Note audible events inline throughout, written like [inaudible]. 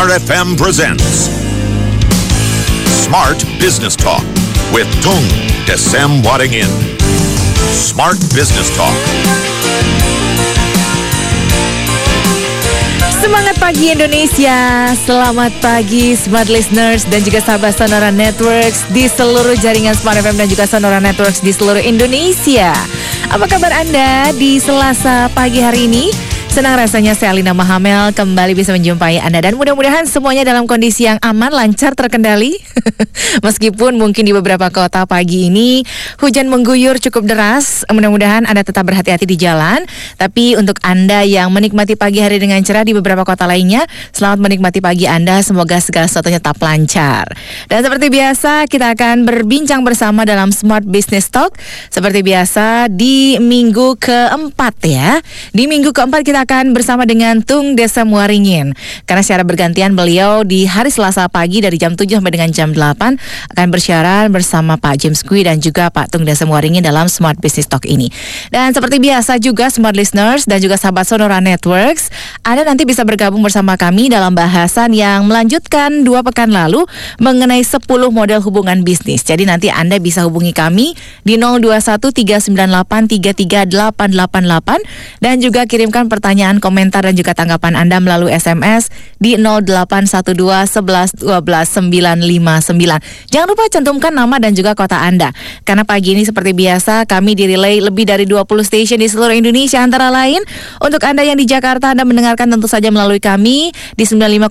Smart FM presents Smart Business Talk with Tung Desem Waddingin. Smart Business Talk. Semangat pagi Indonesia, selamat pagi Smart Listeners dan juga sahabat Sonora Networks di seluruh jaringan Smart FM dan juga Sonora Networks di seluruh Indonesia. Apa kabar Anda di Selasa pagi hari ini? Senang rasanya saya Alina Mahamel kembali bisa menjumpai Anda dan mudah-mudahan semuanya dalam kondisi yang aman, lancar, terkendali. [laughs] Meskipun mungkin di beberapa kota pagi ini hujan mengguyur cukup deras, mudah-mudahan Anda tetap berhati-hati di jalan. Tapi untuk Anda yang menikmati pagi hari dengan cerah di beberapa kota lainnya, selamat menikmati pagi Anda, semoga segala sesuatunya tetap lancar. Dan seperti biasa, kita akan berbincang bersama dalam Smart Business Talk. Seperti biasa di minggu keempat ya. Di minggu keempat kita akan bersama dengan Tung Desa Muaringin. Karena secara bergantian beliau di hari Selasa pagi dari jam 7 sampai dengan jam 8 akan bersiaran bersama Pak James Kui dan juga Pak Tung Desa Muaringin dalam Smart Business Talk ini. Dan seperti biasa juga Smart Listeners dan juga sahabat Sonora Networks, Anda nanti bisa bergabung bersama kami dalam bahasan yang melanjutkan dua pekan lalu mengenai 10 model hubungan bisnis. Jadi nanti Anda bisa hubungi kami di 0213983388 dan juga kirimkan pertanyaan, komentar dan juga tanggapan Anda melalui SMS di 0812 11 12 959. Jangan lupa cantumkan nama dan juga kota Anda. Karena pagi ini seperti biasa kami direlay lebih dari 20 station di seluruh Indonesia antara lain untuk Anda yang di Jakarta Anda mendengarkan tentu saja melalui kami di 95,9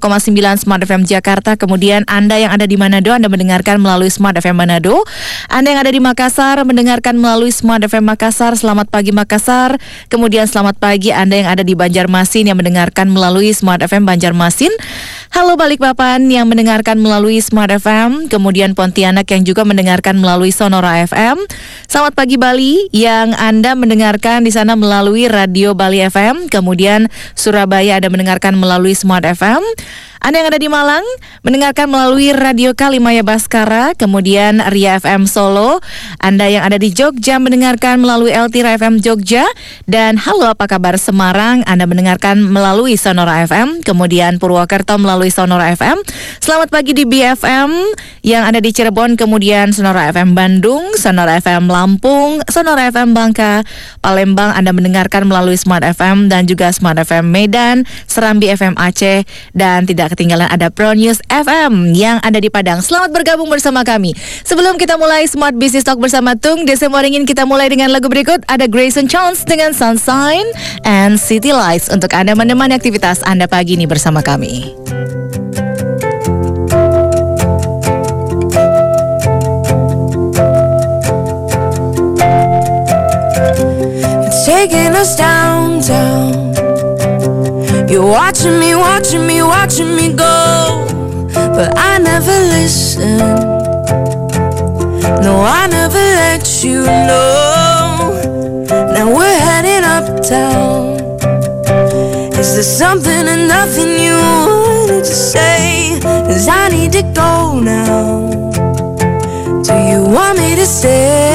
Smart FM Jakarta. Kemudian Anda yang ada di Manado Anda mendengarkan melalui Smart FM Manado. Anda yang ada di Makassar mendengarkan melalui Smart FM Makassar. Selamat pagi Makassar. Kemudian selamat pagi Anda yang ada di Banjarmasin yang mendengarkan melalui Smart FM Banjarmasin. Halo Balikpapan yang mendengarkan melalui Smart FM, kemudian Pontianak yang juga mendengarkan melalui Sonora FM. Selamat pagi Bali yang Anda mendengarkan di sana melalui Radio Bali FM, kemudian Surabaya Anda mendengarkan melalui Smart FM. Anda yang ada di Malang mendengarkan melalui Radio Kalimaya Baskara, kemudian Ria FM Solo. Anda yang ada di Jogja mendengarkan melalui Eltira FM Jogja dan halo apa kabar Semarang? Anda mendengarkan melalui Sonora FM, kemudian Purwokerto melalui Sonora FM. Selamat pagi di BFM yang ada di Cirebon, kemudian Sonora FM Bandung, Sonora FM Lampung, Sonora FM Bangka, Palembang Anda mendengarkan melalui Smart FM dan juga Smart FM Medan, Serambi FM Aceh dan tidak ketinggalan ada Pro News FM yang ada di Padang. Selamat bergabung bersama kami. Sebelum kita mulai Smart Business Talk bersama Tung, Desember ingin kita mulai dengan lagu berikut. Ada Grayson Chance dengan Sunshine and City Lights untuk Anda menemani aktivitas Anda pagi ini bersama kami. taking us downtown. You're watching me, watching me, watching me go. But I never listen. No, I never let you know. Now we're heading uptown. Is there something or nothing you wanted to say? Cause I need to go now. Do you want me to stay?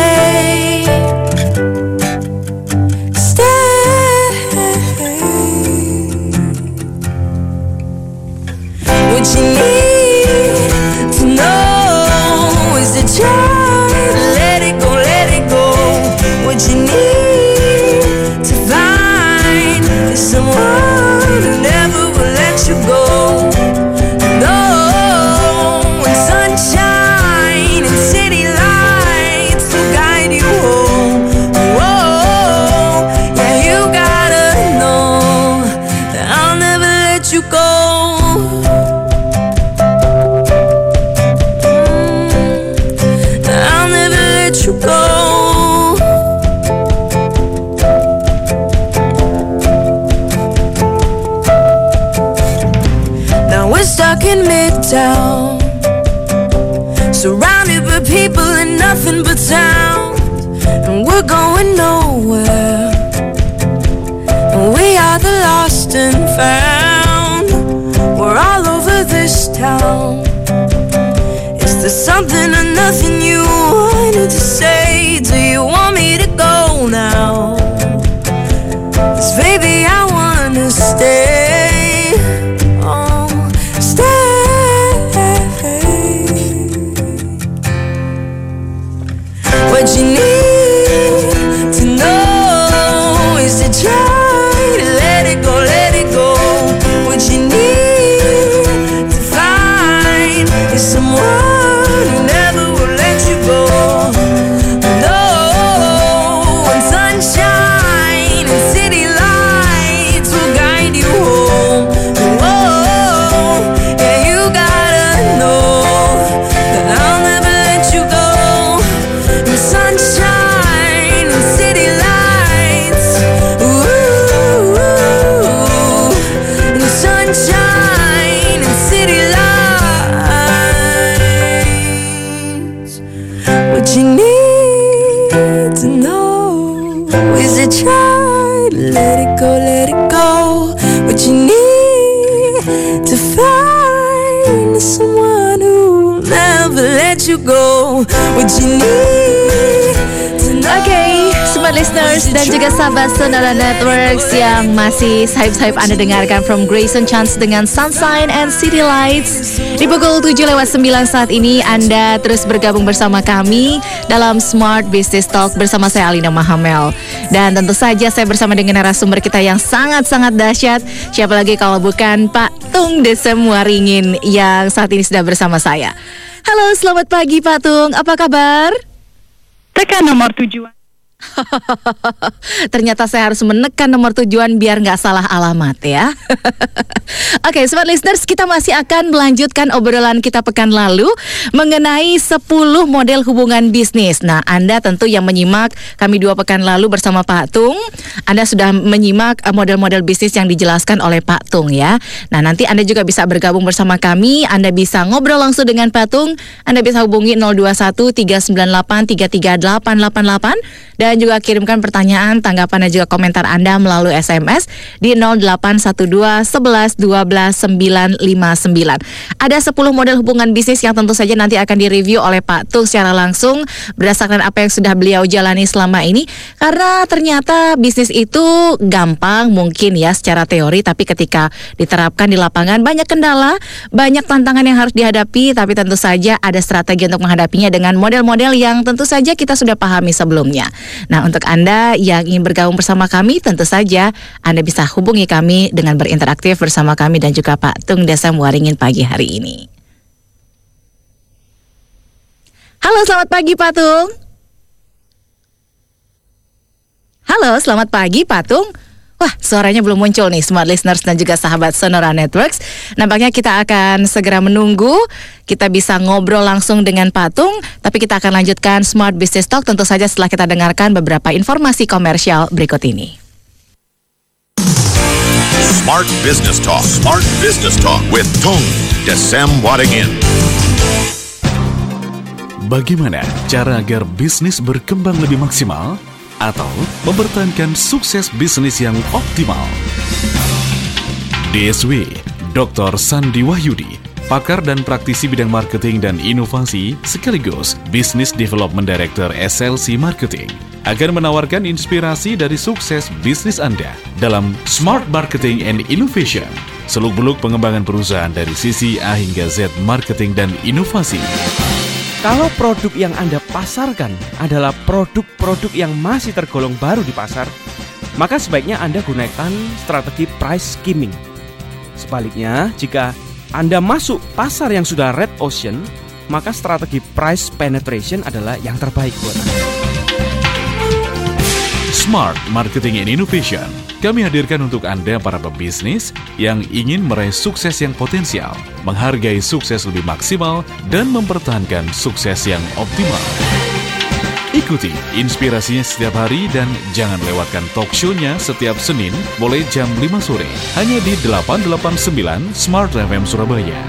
Found. We're all over this town. Is there something or nothing listeners dan juga sahabat Sonora Networks yang masih sahib-sahib Anda dengarkan from Grayson Chance dengan Sunshine and City Lights. Di pukul 7 lewat 9 saat ini Anda terus bergabung bersama kami dalam Smart Business Talk bersama saya Alina Mahamel. Dan tentu saja saya bersama dengan narasumber kita yang sangat-sangat dahsyat. Siapa lagi kalau bukan Pak Tung Desem Waringin yang saat ini sudah bersama saya. Halo, selamat pagi Pak Tung. Apa kabar? Tekan nomor tujuan. [laughs] Ternyata saya harus menekan nomor tujuan biar nggak salah alamat ya. [laughs] Oke, smart listeners, kita masih akan melanjutkan obrolan kita pekan lalu mengenai 10 model hubungan bisnis. Nah, Anda tentu yang menyimak kami dua pekan lalu bersama Pak Tung, Anda sudah menyimak eh, model-model bisnis yang dijelaskan oleh Pak Tung ya. Nah, nanti Anda juga bisa bergabung bersama kami, Anda bisa ngobrol langsung dengan Pak Tung, Anda bisa hubungi 021 398 33888 dan juga kirimkan pertanyaan, tanggapan dan juga komentar Anda melalui SMS di 0812 11 12 959. Ada 10 model hubungan bisnis yang tentu saja nanti akan direview oleh Pak Tung secara langsung berdasarkan apa yang sudah beliau jalani selama ini karena ternyata bisnis itu gampang mungkin ya secara teori tapi ketika diterapkan di lapangan banyak kendala, banyak tantangan yang harus dihadapi tapi tentu saja ada strategi untuk menghadapinya dengan model-model yang tentu saja kita sudah pahami sebelumnya. Nah, untuk Anda yang ingin bergabung bersama kami, tentu saja Anda bisa hubungi kami dengan berinteraktif bersama kami dan juga Pak Tung Desam Waringin pagi hari ini. Halo, selamat pagi Pak Tung. Halo, selamat pagi Pak Tung. Wah, suaranya belum muncul nih smart listeners dan juga sahabat Sonora Networks. Nampaknya kita akan segera menunggu. Kita bisa ngobrol langsung dengan Patung, tapi kita akan lanjutkan Smart Business Talk tentu saja setelah kita dengarkan beberapa informasi komersial berikut ini. Smart Business Talk. Smart Business Talk with Tung Desem Wadingin. Bagaimana cara agar bisnis berkembang lebih maksimal atau mempertahankan sukses bisnis yang optimal? DSW Dr. Sandi Wahyudi, pakar dan praktisi bidang marketing dan inovasi sekaligus Business Development Director SLC Marketing akan menawarkan inspirasi dari sukses bisnis Anda dalam Smart Marketing and Innovation, seluk-beluk pengembangan perusahaan dari sisi A hingga Z marketing dan inovasi. Kalau produk yang Anda pasarkan adalah produk-produk yang masih tergolong baru di pasar, maka sebaiknya Anda gunakan strategi price skimming. Sebaliknya, jika Anda masuk pasar yang sudah red ocean, maka strategi price penetration adalah yang terbaik buat Anda. Smart Marketing and Innovation. Kami hadirkan untuk Anda para pebisnis yang ingin meraih sukses yang potensial, menghargai sukses lebih maksimal, dan mempertahankan sukses yang optimal. Ikuti inspirasinya setiap hari dan jangan lewatkan talk show-nya setiap Senin mulai jam 5 sore hanya di 889 Smart FM Surabaya.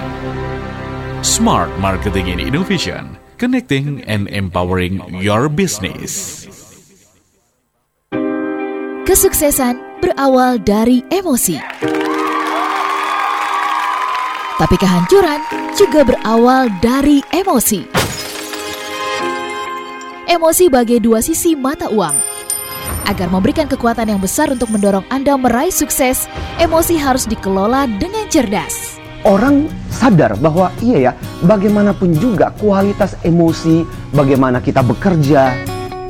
Smart Marketing and Innovation, connecting and empowering your business. Kesuksesan berawal dari emosi. Tapi kehancuran juga berawal dari emosi. Emosi bagai dua sisi mata uang. Agar memberikan kekuatan yang besar untuk mendorong Anda meraih sukses, emosi harus dikelola dengan cerdas. orang sadar bahwa iya ya, bagaimanapun juga kualitas emosi, bagaimana kita bekerja,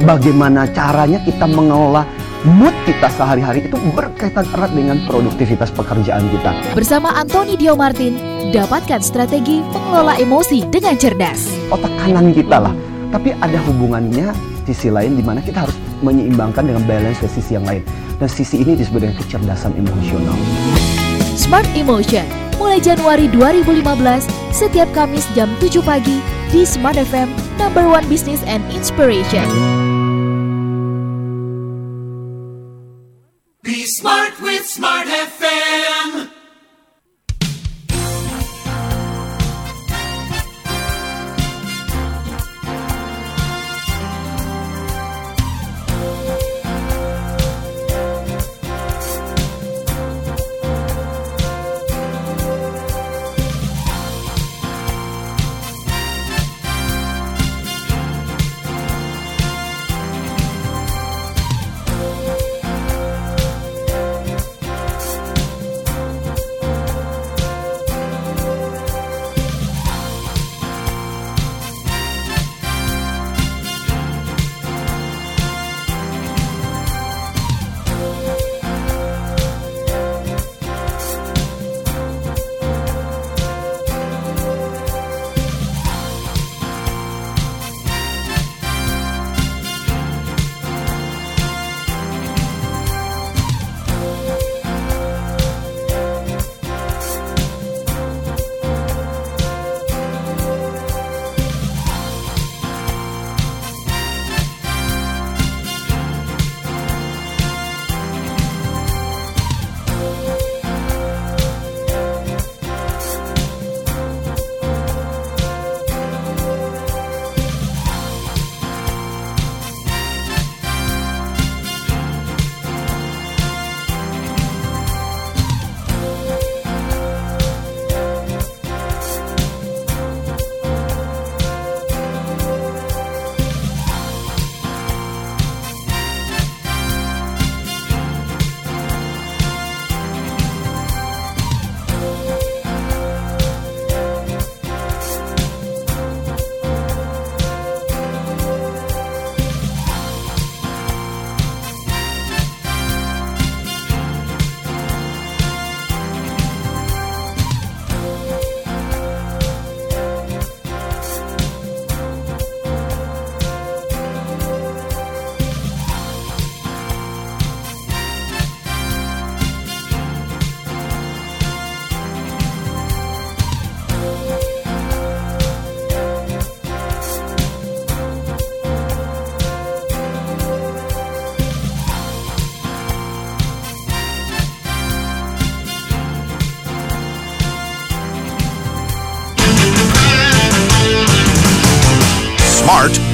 bagaimana caranya kita mengelola mood kita sehari-hari itu berkaitan erat dengan produktivitas pekerjaan kita. Bersama Anthony Dio Martin, dapatkan strategi mengelola emosi dengan cerdas. Otak kanan kita lah. Tapi ada hubungannya sisi lain di mana kita harus menyeimbangkan dengan balance dari sisi yang lain. Dan sisi ini disebut dengan kecerdasan emosional. Smart Emotion mulai Januari 2015 setiap Kamis jam 7 pagi di Smart FM Number One Business and Inspiration. Be smart with Smart FM.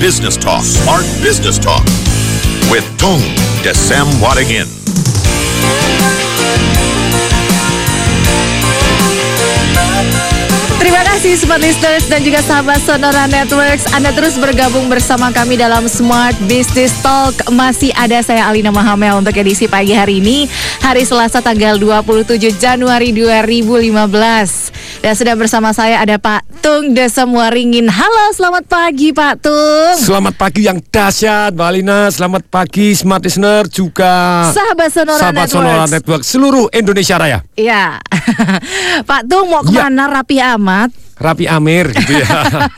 Business Talk. Smart Business Talk with Tung Desem Wadingin. Terima kasih Smart Listeners dan juga sahabat Sonora Networks Anda terus bergabung bersama kami dalam Smart Business Talk Masih ada saya Alina Mahamel untuk edisi pagi hari ini Hari Selasa tanggal 27 Januari 2015 Dan sudah bersama saya ada Pak Tung Desem Waringin Halo selamat pagi Pak Tung. Selamat pagi yang dahsyat Mbak Alina. Selamat pagi Smart Listener juga. Sahabat Sonora Sahabat Networks. Sonora Network Seluruh Indonesia Raya. Iya. [laughs] Pak Tung mau Ya. ke mana rapi amat Rapi Amir gitu ya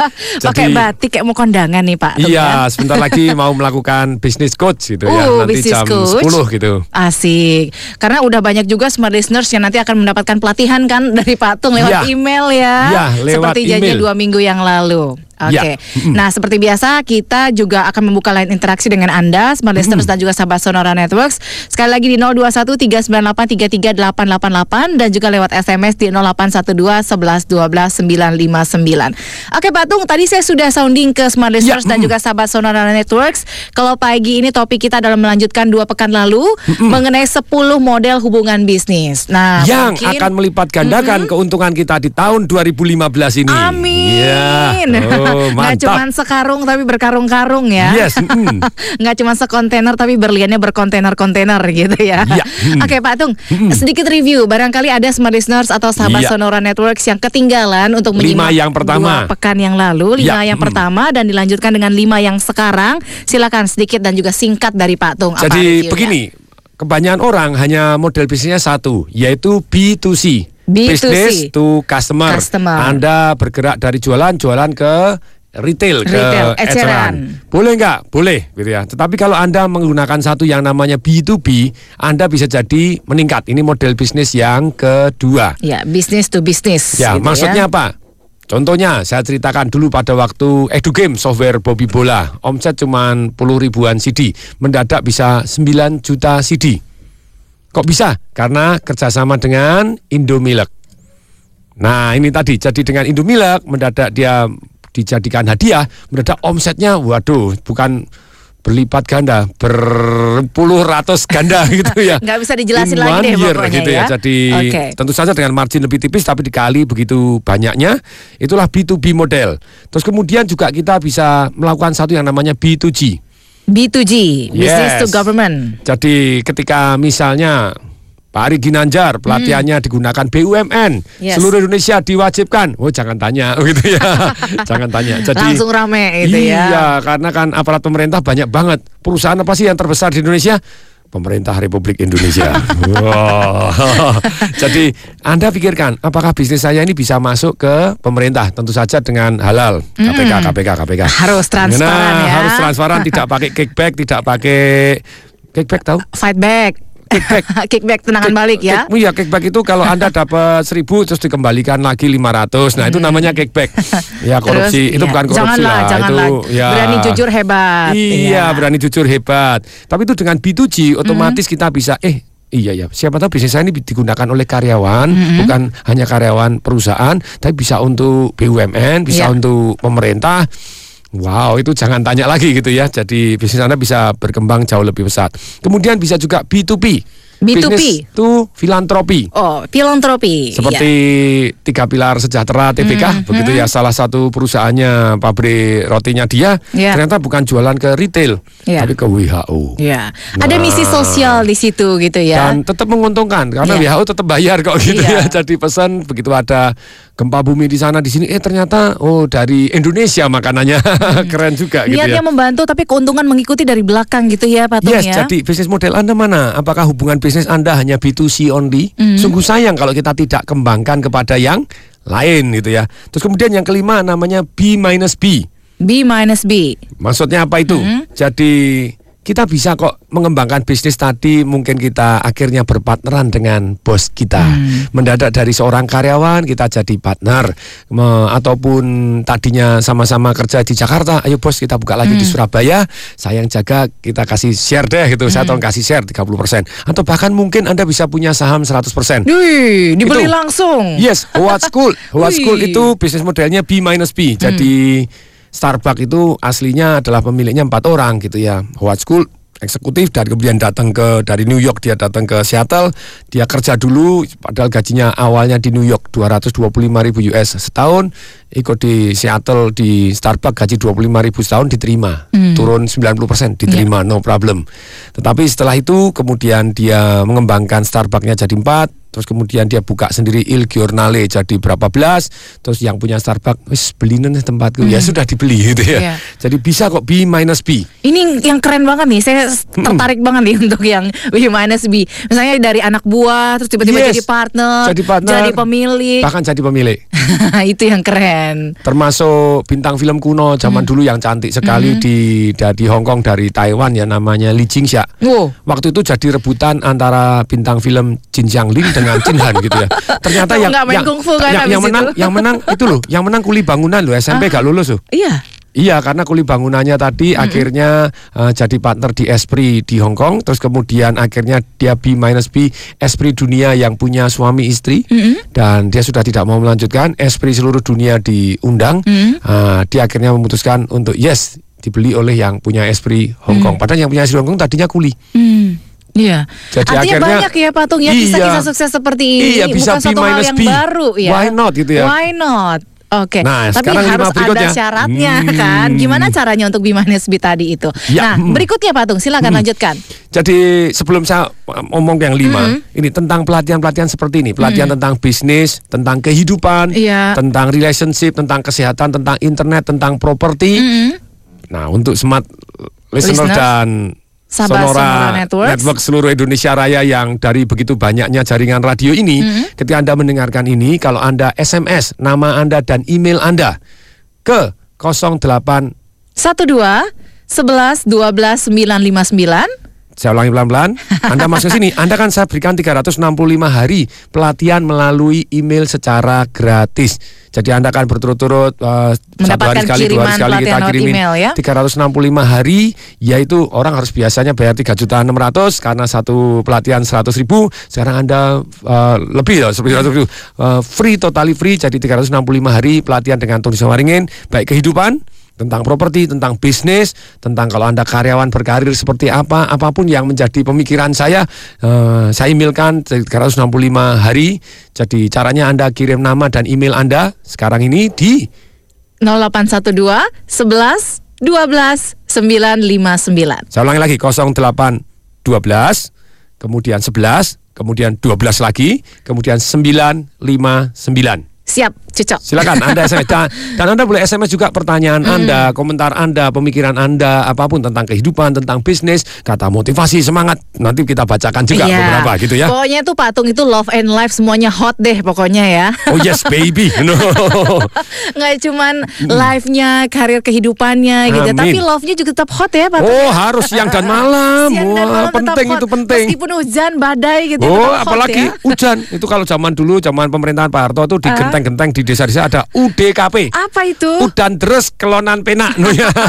[laughs] Pakai batik kayak mau kondangan nih Pak Iya ya? sebentar lagi [laughs] mau melakukan bisnis coach gitu ya Uh, Nanti jam coach. 10 gitu Asik. Karena udah banyak juga smart listeners yang nanti akan mendapatkan pelatihan kan [laughs] dari Patung lewat Ya. email ya. Ya, lewat Seperti janji email. dua minggu yang lalu. Oke. Ya. Mm-mm. Nah, seperti biasa kita juga akan membuka line interaksi dengan Anda smart listeners dan juga sahabat Sonora Networks. Sekali lagi di 021 398 33888 dan juga lewat SMS di 0812 11 12 959. Oke, Patung, tadi saya sudah sounding ke smart listeners dan mm. juga sahabat Sonora Networks. Kalau pagi ini topik kita adalah melanjutkan dua pekan lalu mengenai 10 model hubungan bisnis. Nah, yang mungkin- akan melipat gandakan keuntungan kita di tahun 2015 ini. Amin. Ya. Oh, [laughs] Nggak cuma sekarung tapi berkarung-karung ya. Yes, mm. [laughs] Nggak cuma sekontainer tapi berliannya berkontainer-kontainer gitu ya. Ya, mm. Oke Pak Tung, sedikit review. Barangkali ada smart listeners atau sahabat Iya. Sonora Networks yang ketinggalan untuk Lima menyimak yang pertama. dua pekan yang lalu, lima Ya, yang mm. pertama dan dilanjutkan dengan lima yang sekarang. Silakan sedikit dan juga singkat dari Pak Tung. Jadi begini, kebanyakan orang hanya model bisnisnya satu, yaitu B2C. B2C. Business to customer. Customer. Anda bergerak dari jualan, jualan ke retail, Retail, ke eceran. Boleh nggak? Boleh, gitu ya. Tetapi kalau Anda menggunakan satu yang namanya B2B, Anda bisa jadi meningkat. Ini model bisnis yang kedua. Ya, bisnis to bisnis. Ya, gitu maksudnya apa? Contohnya, saya ceritakan dulu pada waktu EduGame software Bobby Bola. Omset cuma 10 ribuan CD. Mendadak bisa 9 juta CD. Kok bisa? Karena kerjasama dengan Indomilk. Nah, ini tadi. Jadi dengan Indomilk, mendadak dia dijadikan hadiah. Mendadak omsetnya, waduh, bukan berlipat ganda, berpuluh ratus ganda [laughs] gitu ya. Nggak bisa dijelasin In lagi deh year pokoknya gitu ya. ya. Jadi Oke. tentu saja dengan margin lebih tipis tapi dikali begitu banyaknya itulah B2B model. Terus kemudian juga kita bisa melakukan satu yang namanya B2G. B2G, business Yes. to government. Jadi ketika misalnya Pak Ari Ginanjar pelatihannya digunakan BUMN, Hmm. Yes. seluruh Indonesia diwajibkan. Oh jangan tanya gitu ya, [laughs] jangan tanya. Jadi Langsung rame gitu ya. Iya, karena kan aparat pemerintah banyak banget. Perusahaan apa sih yang terbesar di Indonesia? Pemerintah Republik Indonesia. [laughs] [laughs] Jadi Anda pikirkan, apakah bisnis saya ini bisa masuk ke pemerintah? Tentu saja dengan halal. KPK, KPK, KPK. Harus transparan Nah, ya. Harus transparan, [laughs] tidak pakai kickback, tidak pakai kickback tahu? Fight back. Kickback. [laughs] Kickback tenangan balik ya. Kick- Iya, kickback itu kalau Anda [laughs] dapat 1000 terus dikembalikan lagi 500. Nah, itu namanya kickback. [laughs] Ya, korupsi Terus, itu iya. bukan korupsi Janganlah, lah. janganlah. Itu ya. Berani jujur hebat. Iya, Iya. berani jujur hebat. Tapi itu dengan B2G otomatis kita bisa eh Iya ya, siapa tahu bisnis saya ini digunakan oleh karyawan, bukan hanya karyawan perusahaan, tapi bisa untuk BUMN, bisa Iya. untuk pemerintah. Wow, itu jangan tanya lagi gitu ya. Jadi bisnis Anda bisa berkembang jauh lebih besar. Kemudian bisa juga B2P. B2P. Bisnis itu filantropi. Oh, filantropi. Seperti Iya. tiga pilar sejahtera TPK, begitu ya salah satu perusahaannya pabrik rotinya dia Iya. ternyata bukan jualan ke retail, Iya. tapi ke WHO. Ya. Ada Nah. misi sosial di situ gitu ya. Dan tetap menguntungkan karena Iya. WHO tetap bayar kok gitu Iya. ya. Jadi pesan begitu ada gempa bumi di sana di sini, eh ternyata oh dari Indonesia makanannya [laughs] keren juga gitu Niatnya ya. membantu tapi keuntungan mengikuti dari belakang gitu ya Patung Yes, ya. jadi bisnis model Anda mana? Apakah hubungan bisnis Anda hanya B2C only? Hmm. Sungguh sayang kalau kita tidak kembangkan kepada yang lain gitu ya. Terus kemudian yang kelima namanya B minus B. B minus B. Maksudnya apa itu? Hmm. Jadi kita bisa kok mengembangkan bisnis tadi mungkin kita akhirnya berpartneran dengan bos kita. Hmm. Mendadak dari seorang karyawan kita jadi partner Me- ataupun tadinya sama-sama kerja di Jakarta, ayo bos kita buka lagi di Hmm. Surabaya, saya yang jaga kita kasih share deh gitu. Saya tolong kasih share 30% atau bahkan mungkin Anda bisa punya saham 100%. Wih, dibeli Itu. langsung. Yes, Howard School. [laughs] Howard School itu bisnis modelnya B minus B. Jadi Starbucks itu aslinya adalah pemiliknya empat orang gitu ya. Howard School eksekutif dan kemudian datang ke dari New York dia datang ke Seattle dia kerja dulu padahal gajinya awalnya di New York 225 ribu US setahun ikut di Seattle di Starbucks gaji 25 ribu setahun diterima Hmm. turun 90 persen diterima no problem tetapi setelah itu kemudian dia mengembangkan Starbucksnya jadi empat terus kemudian dia buka sendiri Il Giornale jadi berapa belas terus yang punya Starbucks wis beli nih tempatku ya sudah dibeli gitu ya Iya. jadi bisa kok B minus B Ini yang keren banget nih, saya tertarik banget nih [laughs] untuk yang B minus B. Misalnya dari anak buah, terus tiba-tiba Yes. jadi partner, Jadi partner. jadi pemilik. bahkan jadi pemilik [laughs] itu yang keren. Termasuk bintang film kuno zaman dulu yang cantik sekali di dari Hong Kong dari Taiwan ya namanya Lee Jingxia. Wow. Waktu itu jadi rebutan antara bintang film Jin Xiangling dengan Jin Han gitu ya. Ternyata yang yang, kan yang, menang itu. Ah. yang menang itu loh, yang menang kuli bangunan loh SMP gak lulus loh. Iya. Iya, karena kuli bangunannya tadi akhirnya eh, jadi partner di Esprit di Hong Kong, terus kemudian akhirnya dia B minus B Esprit dunia yang punya suami istri, dan dia sudah tidak mau melanjutkan. Esprit seluruh dunia diundang, Eh, dia akhirnya memutuskan untuk yes dibeli oleh yang punya Esprit Hong Kong. Padahal yang punya Esprit Hong Kong tadinya kuli. Hmm. Iya. Jadi Artinya akhirnya- banyak ya Patung ya Iya. kisah-kisah sukses seperti ini Iya, bisa bukan B suatu hal yang B. baru ya. Why not gitu ya? Why not? Oke, Nah, tapi sekarang harus berikutnya. ada syaratnya Hmm. kan. Gimana caranya untuk B minus B tadi itu? Ya, Nah, hmm. berikutnya Patung, silakan lanjutkan. Jadi sebelum saya ngomong yang lima, ini tentang pelatihan-pelatihan seperti ini, pelatihan tentang bisnis, tentang kehidupan, Iya. tentang relationship, tentang kesehatan, tentang internet, tentang properti. Nah, untuk smart listener Listeners. dan Sabah Sonora, Sonora Network. Network seluruh Indonesia Raya yang dari begitu banyaknya jaringan radio ini, mm -hmm. ketika Anda mendengarkan ini, kalau Anda SMS nama Anda dan email Anda ke 08 12 11 12 959 saya ulangi pelan-pelan. Anda masuk sini, Anda kan saya berikan 365 hari pelatihan melalui email secara gratis. Jadi Anda akan berturut-turut uh, satu hari sekali, dua hari sekali kita kirimin email ya. 365 hari, yaitu orang harus biasanya bayar 3 juta 600 karena satu pelatihan 100 ribu. Sekarang Anda uh, lebih loh, 100 ribu. Uh, free, totally free, jadi 365 hari pelatihan dengan tulisan waringin, baik kehidupan, tentang properti, tentang bisnis, tentang kalau Anda karyawan berkarir seperti apa, apa pun yang menjadi pemikiran saya, eh, saya emailkan 365 hari. Jadi caranya Anda kirim nama dan email Anda sekarang ini di 0812 11 12 959. saya ulangi lagi 08 12 kemudian 11 kemudian 12 lagi kemudian 959 Siap, Silakan Anda [laughs] SMS dan, dan Anda boleh SMS juga pertanyaan Anda, komentar Anda, pemikiran Anda, apa pun tentang kehidupan, tentang bisnis, kata motivasi, semangat. Nanti kita bacakan juga Iya. beberapa gitu ya. Pokoknya itu patung itu love and life semuanya hot deh pokoknya ya. Oh yes baby. [laughs] No. Nggak cuman life-nya, karir kehidupannya gitu, Amin. tapi love-nya juga tetap hot ya patung. Oh harus siang dan malam. Siang dan Wah, malam tetap penting hot. itu penting. Meskipun hujan, badai gitu. Oh, apalagi ya. hujan. Itu kalau zaman dulu, zaman pemerintahan Pak Harto tuh di Ah. genteng-genteng di desa-desa ada UDKP. Apa itu? Udan deres kelonan penak. Ya. [laughs]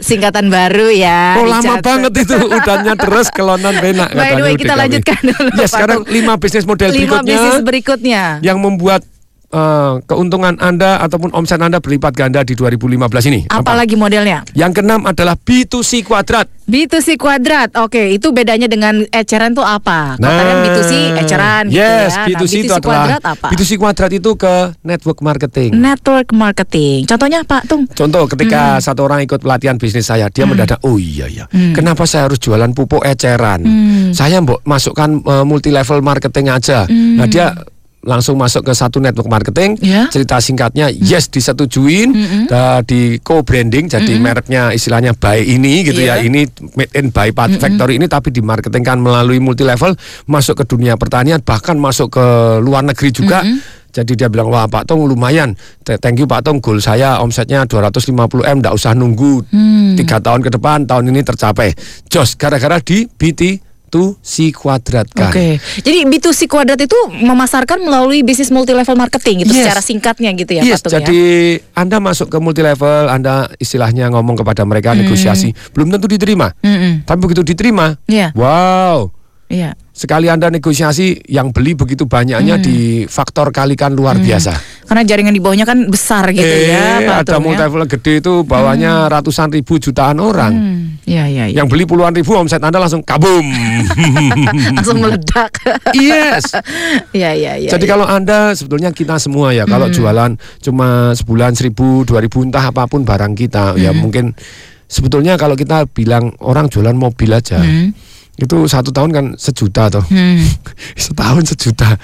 Singkatan baru ya. Oh lama dicatat. banget itu udannya deres kelonan penak. By the way, kita UDKP. lanjutkan dulu, Ya sekarang lima bisnis model Lima berikutnya bisnis berikutnya. yang membuat eh, keuntungan Anda ataupun omset Anda berlipat ganda di 2015 ini. Apalagi modelnya? Yang keenam adalah B2C kuadrat. B2C kuadrat. Oke, itu bedanya dengan eceran tuh apa? Kalau tadi kan B2C eceran gitu Nah. yes, ya. Nah, B2C itu adalah kuadrat apa? B2C kuadrat itu ke network marketing. Network marketing. Contohnya Pak Tung. Contoh Hmm. ketika satu orang ikut pelatihan bisnis saya, dia mendadak, oh iya ya, kenapa saya harus jualan pupuk eceran? Hmm. Saya mbok masukkan multi level marketing aja. Nah dia langsung masuk ke satu network marketing. Ya. Cerita singkatnya, yes disetujuin, da- di co-branding, jadi mereknya istilahnya by ini gitu Iya. ya, ini made in by Pat Factory ini, tapi dimarketingkan melalui multi level, masuk ke dunia pertanian, bahkan masuk ke luar negeri juga. Jadi dia bilang wah Pak Tong lumayan, Th- thank you Pak Tong, goal saya omsetnya 250 m, nggak usah nunggu tiga tahun ke depan, tahun ini tercapai. Jos gara-gara di BT to C kuadratkan. Oke. Jadi B2C kuadrat itu memasarkan melalui bisnis multi level marketing gitu Yes. secara singkatnya gitu ya yes, Pak Tung jadi ya. Anda masuk ke multi level, Anda istilahnya ngomong kepada mereka negosiasi, belum tentu diterima. Mm-mm. Tapi begitu diterima, Iya. wow, Iya. Sekali Anda negosiasi yang beli begitu banyaknya di faktor kalikan luar biasa. Karena jaringan di bawahnya kan besar gitu eh, ya, Pak ada ya. multi level gede itu bawahnya ratusan ribu jutaan orang. Hmm, ya ya ya. Yang beli puluhan ribu omset Anda langsung kabum. [laughs] Langsung meledak. yes. [laughs] ya ya ya. Jadi ya. kalau Anda sebetulnya kita semua ya kalau jualan cuma sebulan seribu, dua ribu entah apa pun barang kita ya mungkin sebetulnya kalau kita bilang orang jualan mobil aja itu satu tahun kan sejuta toh. Hmm. [laughs] Setahun sejuta.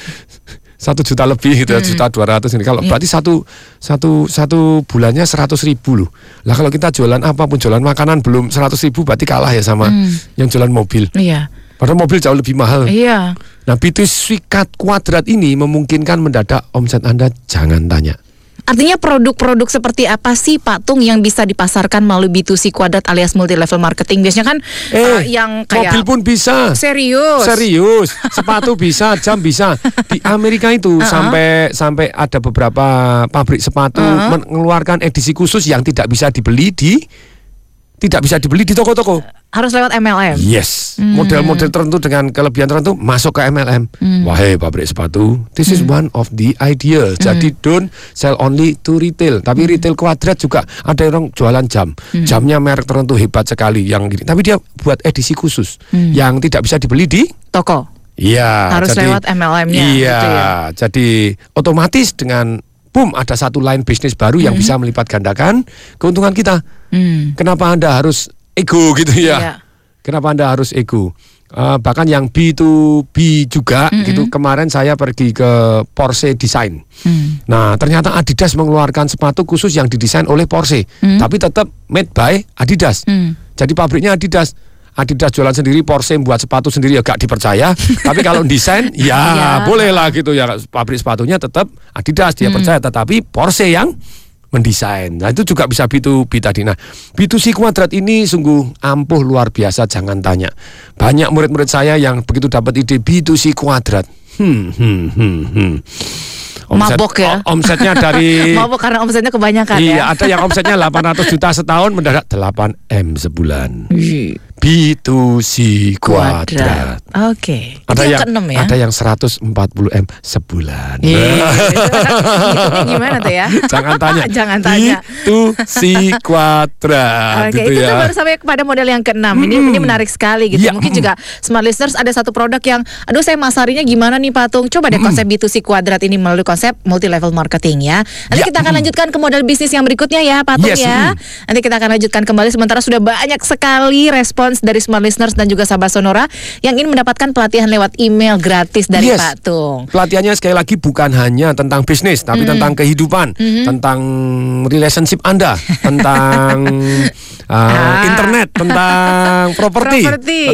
Satu juta lebih gitu ya, juta dua ratus ini. Kalau Iya. berarti satu satu satu bulannya seratus ribu loh. Lah kalau kita jualan apa pun jualan makanan belum seratus ribu berarti kalah ya sama yang jualan mobil. Iya. Padahal mobil jauh lebih mahal. Iya. Nah, B2C cut kuadrat ini memungkinkan mendadak omset Anda jangan tanya. Artinya produk-produk seperti apa sih Pak Tung yang bisa dipasarkan melalui B2C kuadrat alias multi level marketing? Biasanya kan eh, yang kayak mobil pun bisa. serius. Serius, [laughs] sepatu bisa, jam bisa. Di Amerika itu sampai sampai ada beberapa pabrik sepatu mengeluarkan edisi khusus yang tidak bisa dibeli di tidak bisa dibeli di toko-toko. Harus lewat MLM. Yes, model-model tertentu dengan kelebihan tertentu masuk ke MLM. Wahai pabrik sepatu, this is one of the ideal. Jadi don't sell only to retail, tapi retail kuadrat juga ada orang jualan jam. Jamnya merek tertentu hebat sekali yang gini. Tapi dia buat edisi khusus yang tidak bisa dibeli di Toko. Iya, Harus lewat MLM-nya, Iya, gitu ya. jadi otomatis dengan boom ada satu line bisnis baru yang bisa melipat gandakan keuntungan kita. Hmm. Kenapa Anda harus ego gitu ya? Iya. Kenapa Anda harus ego? Eh, bahkan yang B2B juga gitu. Kemarin saya pergi ke Porsche Design. Hmm. Nah, ternyata Adidas mengeluarkan sepatu khusus yang didesain oleh Porsche, tapi tetap made by Adidas. Hmm. Jadi pabriknya Adidas. Adidas jualan sendiri, Porsche buat sepatu sendiri ya gak dipercaya. [laughs] tapi kalau desain ya Ya. boleh lah gitu ya. Pabrik sepatunya tetap Adidas dia percaya, tetapi Porsche yang mendesain. Nah itu juga bisa B2B tadi. Nah B2C kuadrat ini sungguh ampuh luar biasa jangan tanya. Banyak murid-murid saya yang begitu dapat ide B2C kuadrat. Hmm, hmm, hmm, hmm. Mabok ya? omsetnya dari [laughs] Mabok karena omsetnya kebanyakan Iya, ya. ada yang omsetnya 800 juta setahun mendadak 8 M sebulan. Wih, B2C kuadrat. Oke. Itu Ada yang, yang, ya. ada yang 140 M sebulan. Iya. Hitungnya gimana tuh ya? Jangan tanya. [laughs] Jangan tanya. B2C kuadrat Oke, gitu itu ya. tuh baru sampai kepada model yang keenam. Ini ini menarik sekali gitu. Iya, Mungkin juga smart listeners ada satu produk yang, aduh saya masarinya gimana nih Patung? Coba deh konsep B2C kuadrat ini melalui konsep multi level marketing ya. Nanti Ya, kita akan mm. lanjutkan ke model bisnis yang berikutnya ya Patung Yes, ya. mm. Nanti kita akan lanjutkan kembali sementara sudah banyak sekali respons dari smart listeners dan juga sahabat Sonora yang ingin mendapatkan pelatihan lewat email gratis dari Yes. Patung. Pelatihannya sekali lagi bukan hanya tentang bisnis, tapi tentang kehidupan, tentang relationship Anda, tentang [laughs] uh, Ah. internet, tentang [laughs] properti,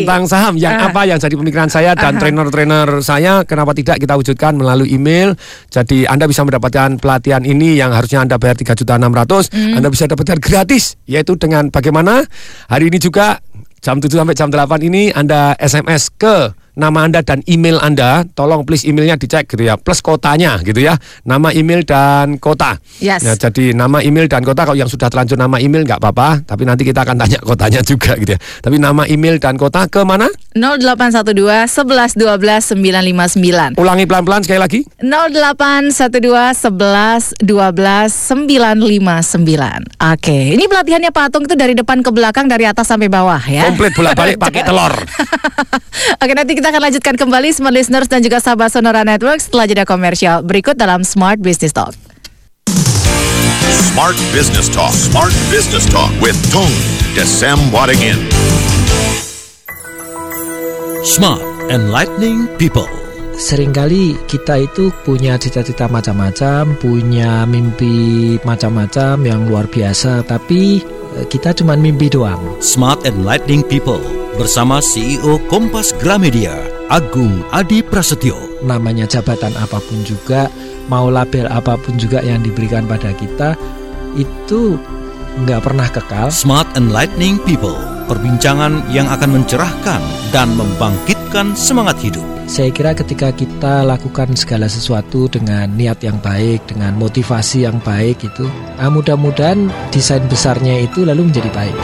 tentang saham. Yang Ah. apa yang jadi pemikiran saya dan trainer-trainer saya, kenapa tidak kita wujudkan melalui email. Jadi Anda bisa mendapatkan pelatihan ini yang harusnya Anda bayar 3 juta 600, Anda bisa dapatkan gratis, yaitu dengan bagaimana hari ini juga jam 7 sampai jam 8 ini Anda SMS ke nama Anda dan email Anda, tolong please emailnya dicek gitu ya, plus kotanya gitu ya, nama email dan kota. Yes. Nah, jadi nama email dan kota kalau yang sudah terlanjur nama email nggak apa-apa, tapi nanti kita akan tanya kotanya juga gitu ya. Tapi nama email dan kota ke mana? 0812 11 12 959. Ulangi pelan-pelan sekali lagi. 0812 11 12 959. Oke, ini pelatihannya Patung itu dari depan ke belakang, dari atas sampai bawah ya. Komplit bolak-balik pakai [laughs] telur. Oke, nanti kita akan lanjutkan kembali Smart Listeners dan juga sahabat Sonora Network setelah jeda komersial berikut dalam Smart Business Talk. Smart Business Talk. Smart Business Talk with Tung Desem Wadingin. Smart Enlightening People. sering kali kita itu punya cita-cita macam-macam, punya mimpi macam-macam yang luar biasa, tapi kita cuma mimpi doang. Smart Enlightening People bersama CEO Kompas Gramedia, Agung Adi Prasetyo. Namanya jabatan apa pun juga, mau label apa pun juga yang diberikan pada kita, itu nggak pernah kekal. Smart Enlightening People, perbincangan yang akan mencerahkan dan membangkitkan semangat hidup. Saya kira ketika kita lakukan segala sesuatu dengan niat yang baik, dengan motivasi yang baik itu, ah, mudah-mudahan desain besarnya itu lalu menjadi baik.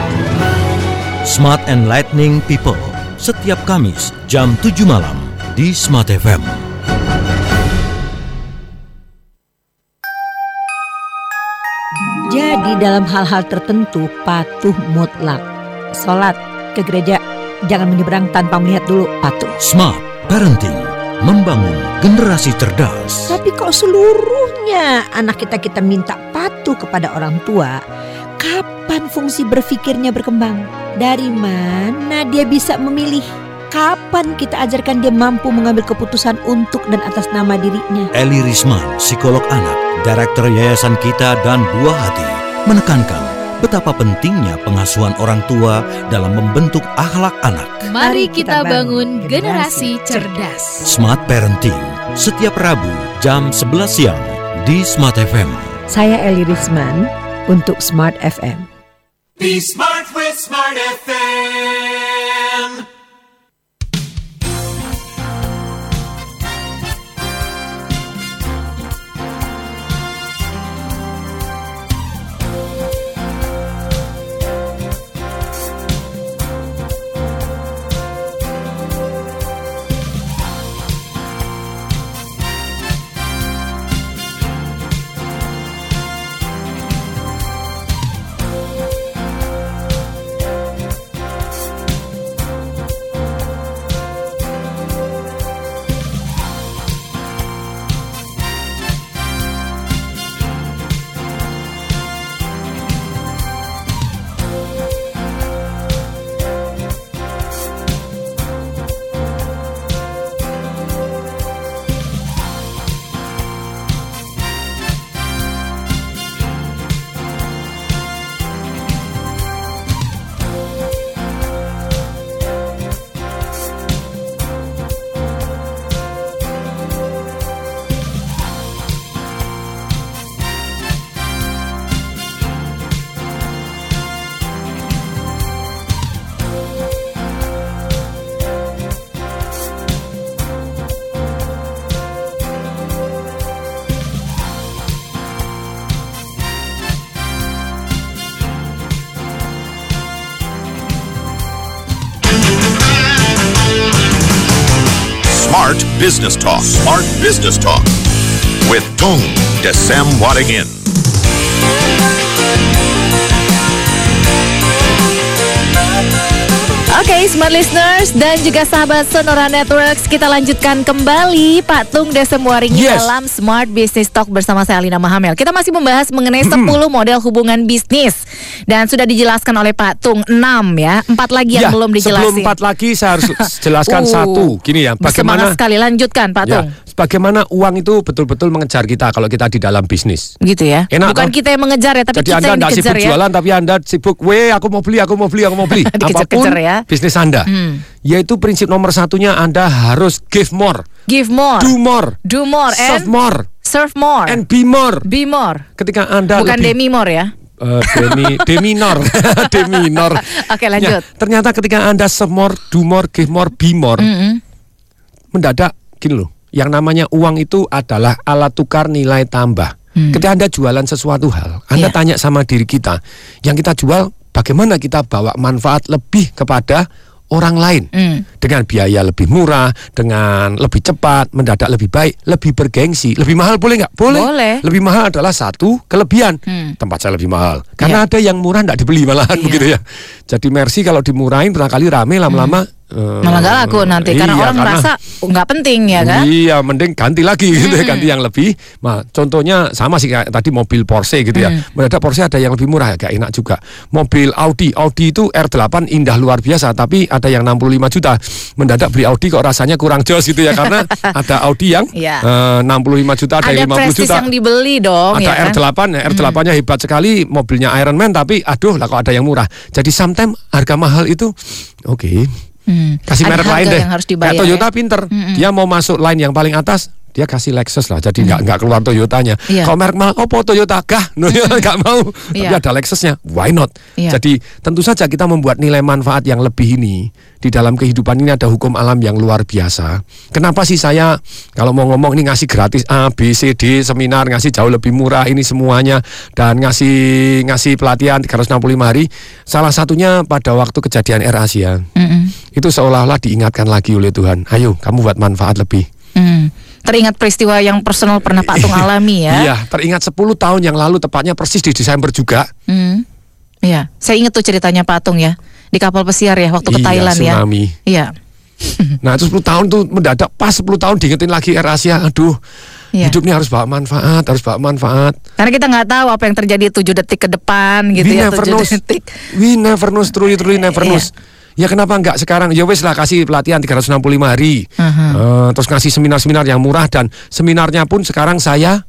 Smart Enlightening People, setiap Kamis jam 7 malam di Smart FM. Di dalam hal-hal tertentu patuh mutlak. Sholat ke gereja jangan menyeberang tanpa melihat dulu patuh. Smart Parenting membangun generasi cerdas. Tapi kok seluruhnya anak kita kita minta patuh kepada orang tua, kapan fungsi berpikirnya berkembang? Dari mana dia bisa memilih? Kapan kita ajarkan dia mampu mengambil keputusan untuk dan atas nama dirinya? Eli Risman, psikolog anak, Direktur Yayasan Kita dan Buah Hati, menekankan betapa pentingnya pengasuhan orang tua dalam membentuk akhlak anak. Mari kita bangun generasi cerdas. Smart Parenting, setiap Rabu jam 11 siang di Smart FM. Saya Eli Risman untuk Smart FM. Be smart with Smart FM. Business Talk. Smart Business Talk. With Tung Desem Wadingin. Oke, smart listeners dan juga sahabat Sonora Networks, kita lanjutkan kembali Pak Tung Desem Waringin Yes. dalam Smart Business Talk bersama saya Alina Mahamel. Kita masih membahas mengenai 10 model hubungan bisnis dan sudah dijelaskan oleh Pak Tung 6 ya, empat lagi yang Ya, belum dijelasin. Sebelum empat lagi saya harus jelaskan [laughs] Uh, satu. Gini ya, Semangat bagaimana sekali lanjutkan Pak ya, Tung. bagaimana uang itu betul-betul mengejar kita kalau kita di dalam bisnis. Gitu ya. Enak, Bukan toh? kita yang mengejar ya, tapi Jadi kita Anda yang tidak dikejar sibuk ya. jualan tapi Anda sibuk, "Weh, aku mau beli, aku mau beli, aku mau beli." [laughs] Apa pun ya. Bisnis Anda. Hmm. Yaitu prinsip nomor satunya Anda harus give more, Give more. do more, Do more and serve more, serve more. and be more. be more. Ketika Anda Bukan lebih demi more ya. Eh, demi [laughs] deminor deminor [laughs] Oke, lanjut. Ya, ternyata ketika anda semor do more give more be more Mm-mm. mendadak gini loh yang namanya uang itu adalah alat tukar nilai tambah Hmm. ketika anda jualan sesuatu hal anda Iya. tanya sama diri kita yang kita jual bagaimana kita bawa manfaat lebih kepada orang lain Hmm. dengan biaya lebih murah, dengan lebih cepat, mendadak lebih baik, lebih bergengsi, lebih mahal boleh nggak? Boleh. Boleh. Lebih mahal adalah satu kelebihan. Hmm. Tempat saya lebih mahal. Karena ada yang murah nggak dibeli malahan Iya. begitu ya. Jadi Mercy kalau dimurahin barangkali rame lama-lama eh, Malah gak laku nanti karena iya, orang merasa "Oh, nggak penting ya kan. Iya, mending ganti lagi gitu ya, Mm-mm. ganti yang lebih. Nah, contohnya sama sih kayak tadi mobil Porsche gitu ya. Mm. Mendadak Porsche ada yang lebih murah, agak enak juga. Mobil Audi, Audi itu R8 indah luar biasa, tapi ada yang 65 juta. Mendadak beli Audi kok rasanya kurang jos gitu ya karena [laughs] ada Audi yang Iya. eh, 65 juta, ada, Ada yang 50 prestis juta. yang dibeli dong Ada ya kan. R8, ya, R8-nya hebat sekali, mobilnya Iron Man tapi aduh lah kok ada yang murah. Jadi sometimes harga mahal itu oke. Hmm. Kasih Ada merek lain deh. yang harus dibayar Kayak Toyota ya. pinter. Mm-mm. Dia mau masuk line yang paling atas, dia kasih Lexus lah. Jadi nggak nggak keluar Toyotanya. Iya. Kalau merek mahal, opo Toyota kah? [laughs] No, dia nggak mau. Tapi Iya. ada Lexusnya, why not? Iya. Jadi tentu saja kita membuat nilai manfaat yang lebih ini di dalam kehidupan ini ada hukum alam yang luar biasa. Kenapa sih saya kalau mau ngomong ini ngasih gratis A, B, C, D seminar ngasih jauh lebih murah ini semuanya dan ngasih ngasih pelatihan 365 hari. Salah satunya pada waktu kejadian Air Asia Mm-mm. itu seolah-olah diingatkan lagi oleh Tuhan. Ayo, kamu buat manfaat lebih. Hmm. Teringat peristiwa yang personal pernah Pak Tung [laughs] alami ya. Iya, teringat 10 tahun yang lalu tepatnya persis di Desember juga. Hmm. Iya, saya ingat tuh ceritanya Pak Tung ya di kapal pesiar ya waktu ke Iya, Thailand ya. tsunami. Iya. [laughs] Nah, itu 10 tahun tuh mendadak pas 10 tahun diingetin lagi Air Asia. Aduh. Iya. Hidup ini harus bawa manfaat, harus bawa manfaat. Karena kita nggak tahu apa yang terjadi 7 detik ke depan gitu We ya, never 7 knows. detik. We never knows, truly truly never knows. Ya kenapa enggak sekarang? Ya wes lah kasih pelatihan 365 hari. Aha. Eh, terus ngasih seminar-seminar yang murah dan seminarnya pun sekarang saya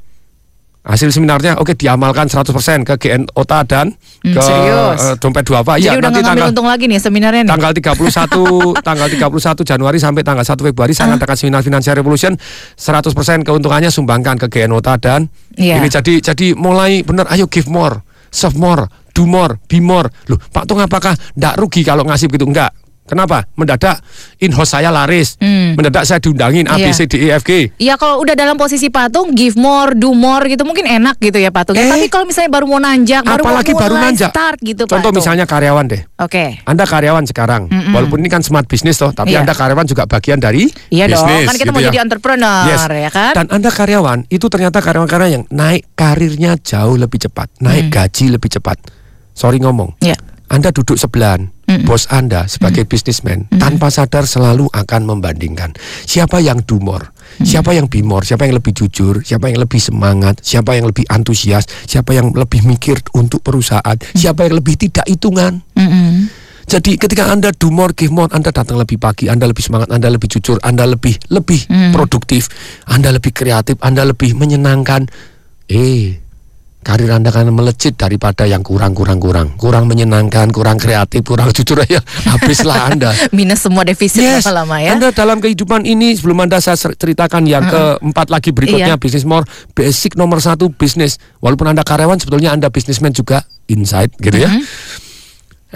hasil seminarnya oke diamalkan 100% ke GN Ota dan Hmm, ke serius? eh, dompet Duafa. Jadi Ya udah nanti tanggal untung lagi nih seminarnya nih. tanggal 31 [laughs] tanggal 31 Januari sampai tanggal 1 Februari saya ngadakan seminar Financial Revolution 100% keuntungannya sumbangkan ke GN Ota dan Iya. ini jadi jadi mulai bener ayo give more, serve more, do more, be more. Loh, Pak Tung apakah ndak rugi kalau ngasih begitu? Enggak. Kenapa? Mendadak in-house saya laris. Hmm. Mendadak saya diundangin A, B, Iya. C, D, E, F, G. Iya kalau udah dalam posisi patung give more, do more gitu mungkin enak gitu ya patung. Eh. Tapi kalau misalnya baru mau nanjak, baru Apalagi mau baru nanjak. start gitu Contoh Patung. misalnya karyawan deh. Oke. Anda karyawan sekarang, Mm-mm. walaupun ini kan smart business toh, tapi Iya. Anda karyawan juga bagian dari Iya dong, kan kita gitu mau ya. jadi entrepreneur Yes. ya kan? Dan Anda karyawan, itu ternyata karyawan-karyawan yang naik karirnya jauh lebih cepat, naik Hmm. gaji lebih cepat. Sorry ngomong. Iya. Anda duduk sebelahan, Mm-mm. bos Anda sebagai bisnismen tanpa sadar selalu akan membandingkan siapa yang do more, siapa yang be more, siapa yang lebih jujur, siapa yang lebih semangat, siapa yang lebih antusias, siapa yang lebih mikir untuk perusahaan, siapa yang lebih tidak hitungan. Mm-mm. Jadi ketika Anda give more, Anda datang lebih pagi, Anda lebih semangat, Anda lebih jujur, Anda lebih lebih Hmm. produktif, Anda lebih kreatif, Anda lebih menyenangkan. Eh, karir Anda akan melejit daripada yang kurang-kurang-kurang. Kurang menyenangkan, kurang kreatif, kurang jujur ya. [laughs] Habislah Anda. Minus semua defisit Yes, lama-lama ya. Anda dalam kehidupan ini sebelum Anda saya cer- ceritakan yang Uh-uh. keempat lagi berikutnya Iya. bisnis more basic nomor satu bisnis walaupun Anda karyawan sebetulnya Anda bisnismen juga inside gitu ya. Mhm.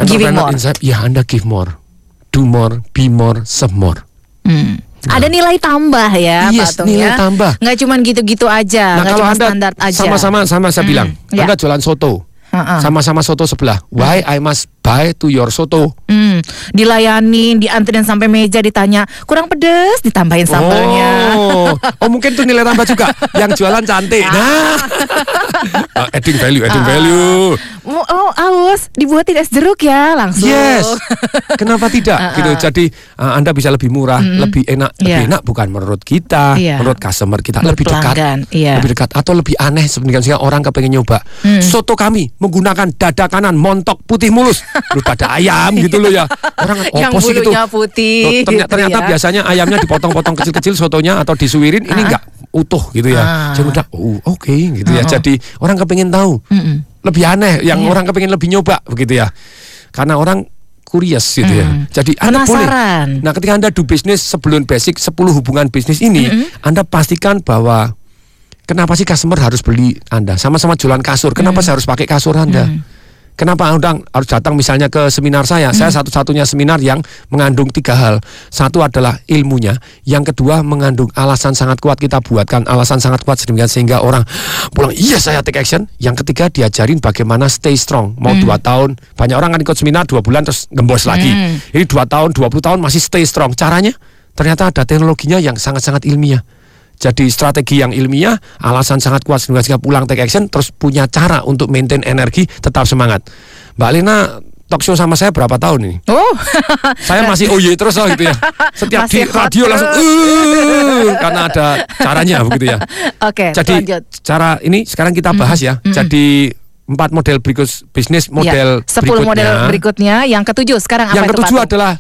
Giving more. inside ya Anda give more, do more, be more, serve more. Hmm. Ada nilai tambah ya Yes, Pak Tung nilai ya. tambah. Nggak cuma gitu-gitu aja, Nah kalau cuma Anda standar aja. sama-sama sama saya Hmm, bilang, ya. Anda jualan soto. Sama-sama soto sebelah. Why I must buy to your soto? Hmm, dilayanin, dianterin sampai meja ditanya, kurang pedes, ditambahin sambalnya. Oh, oh mungkin itu nilai tambah juga. Yang jualan cantik. Nah, [laughs] Ah, adding value, adding Ah. value. Oh, oh, aus, dibuatin es jeruk ya langsung. Yes. Kenapa tidak? [laughs] Ah, gitu. ah. Jadi uh, Anda bisa lebih murah, Mm-mm. lebih enak, Iya. lebih enak bukan menurut kita, Iya. menurut customer kita lebih dekat, iya. lebih dekat atau lebih aneh sebenarnya orang kepengen nyoba. Hmm. Soto kami menggunakan dada kanan montok putih mulus, lu dada ayam gitu loh ya. Orang Yang sih gitu? putih. Ternyata, gitu ternyata ya. biasanya ayamnya dipotong-potong kecil-kecil sotonya atau disuirin ini Ah. enggak utuh gitu ya. Ah. Jadi udah oh, oke gitu ya. Oh. Jadi orang kepengen tahu lebih aneh yang Iya. orang kepengen lebih nyoba begitu ya karena orang curious gitu ya Mm. jadi anda boleh Penasaran. nah ketika anda do bisnis sebelum basic 10 hubungan bisnis ini Mm-mm. anda pastikan bahwa kenapa sih customer harus beli anda sama-sama jualan kasur kenapa Mm. saya harus pakai kasur anda Kenapa anda harus datang misalnya ke seminar saya? Saya satu-satunya seminar yang mengandung tiga hal. Satu adalah ilmunya, yang kedua mengandung alasan sangat kuat kita buatkan alasan sangat kuat sedemikian sehingga orang pulang iya saya take action. Yang ketiga diajarin bagaimana stay strong. Mau Hmm. dua tahun, banyak orang kan ikut seminar dua bulan terus gembos lagi. Hmm. Ini dua tahun, 20 tahun masih stay strong. Caranya ternyata ada teknologinya yang sangat-sangat ilmiah. Jadi strategi yang ilmiah, alasan sangat kuat sehingga pulang take action, terus punya cara untuk maintain energi, tetap semangat. Mbak Lena talk show sama saya berapa tahun ini? Oh. [laughs] Saya masih oh iya terus loh gitu ya. [laughs] Setiap Masih di radio langsung. "Uh," karena ada caranya begitu ya. [laughs] Oke, Jadi lanjut. cara ini sekarang kita bahas ya. Mm-mm. Jadi empat model berikut bisnis model ya, 10 model berikutnya. Yang ketujuh sekarang apa Yang itu ketujuh Tung? adalah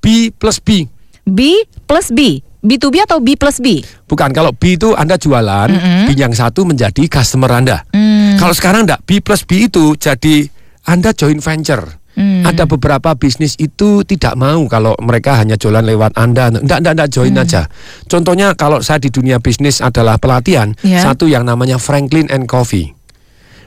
B plus B. B plus B. B2B atau B plus B? Bukan, kalau B itu Anda jualan, Mm-mm. B yang satu menjadi customer Anda. Hmm. Kalau sekarang enggak, B plus B itu jadi Anda joint venture. Hmm. Ada beberapa bisnis itu tidak mau kalau mereka hanya jualan lewat Anda. Enggak, enggak, enggak join Hmm. aja. Contohnya kalau saya di dunia bisnis adalah pelatihan, Ya. satu yang namanya Franklin and Coffee.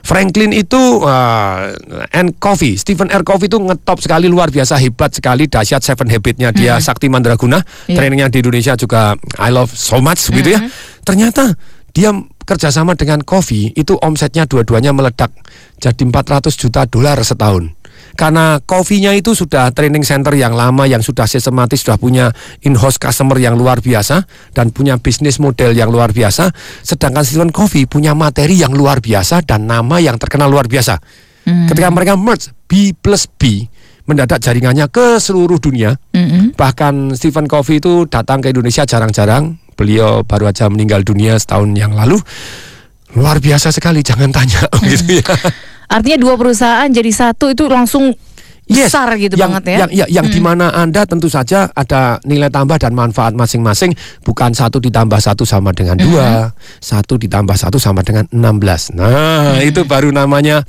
Franklin itu uh, and Coffee, Stephen R. Covey itu ngetop sekali luar biasa hebat sekali dahsyat Seven Habitnya dia Mhm. Sakti Mandraguna, Iya. trainingnya di Indonesia juga I love so much gitu ya. Mhm. Ternyata dia kerjasama dengan Coffee itu omsetnya dua-duanya meledak jadi 400 juta dolar setahun. Karena kopinya itu sudah training center yang lama, yang sudah sistematis, sudah punya in-house customer yang luar biasa, dan punya bisnis model yang luar biasa. Sedangkan Stephen Coffee punya materi yang luar biasa dan nama yang terkenal luar biasa. Ketika mereka merge B plus B, mendadak jaringannya ke seluruh dunia. Bahkan Stephen Covey itu datang ke Indonesia jarang-jarang. Beliau baru aja meninggal dunia setahun yang lalu. Luar biasa sekali, jangan tanya [laughs] gitu ya. Artinya dua perusahaan jadi satu itu langsung besar gitu yang, banget ya. Yang, yang, yang di mana Anda tentu saja ada nilai tambah dan manfaat masing-masing. Bukan satu ditambah satu sama dengan dua, satu ditambah satu sama dengan 16. Nah, itu baru namanya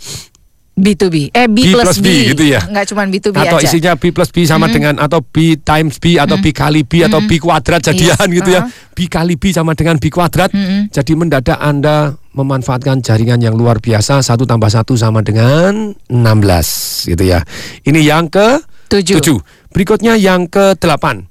B2B. Eh B, B plus B. B, gitu ya. Nggak cuma B2B atau aja. isinya B plus B sama Mhm. dengan atau B times B atau B kali B atau B kuadrat jadian Yes, gitu ya. uh-huh. B kali B sama dengan B kuadrat. Jadi mendadak Anda memanfaatkan jaringan yang luar biasa satu tambah satu sama dengan 16 gitu ya. Ini yang ke Tujuh. tujuh. Berikutnya yang ke delapan.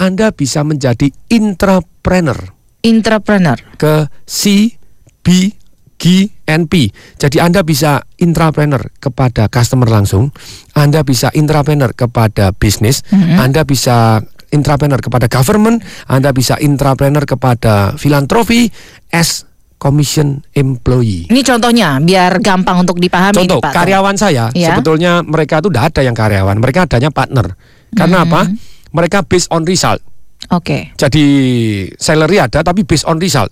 Anda bisa menjadi intrapreneur Entrepreneur. ke C, B, G, and P. Jadi Anda bisa intrapreneur kepada customer langsung, Anda bisa intrapreneur kepada bisnis, Anda bisa intrapreneur kepada government, Anda bisa intrapreneur kepada filantropi as commission employee. Ini contohnya biar gampang untuk dipahami. Contoh nih, Pak. karyawan saya Ya. sebetulnya mereka itu tidak ada yang karyawan, mereka adanya partner. Karena apa? Mereka based on result. Oke. Jadi salary ada tapi based on result.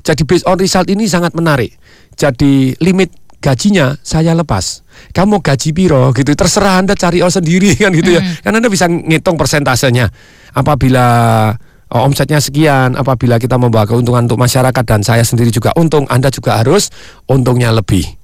Jadi based on result ini sangat menarik. Jadi limit gajinya saya lepas. Kamu gaji piro gitu terserah Anda cari all sendiri [laughs] kan gitu ya. Kan Anda bisa ngitung persentasenya. Apabila omsetnya sekian, apabila kita membawa keuntungan untuk masyarakat dan saya sendiri juga untung, Anda juga harus untungnya lebih.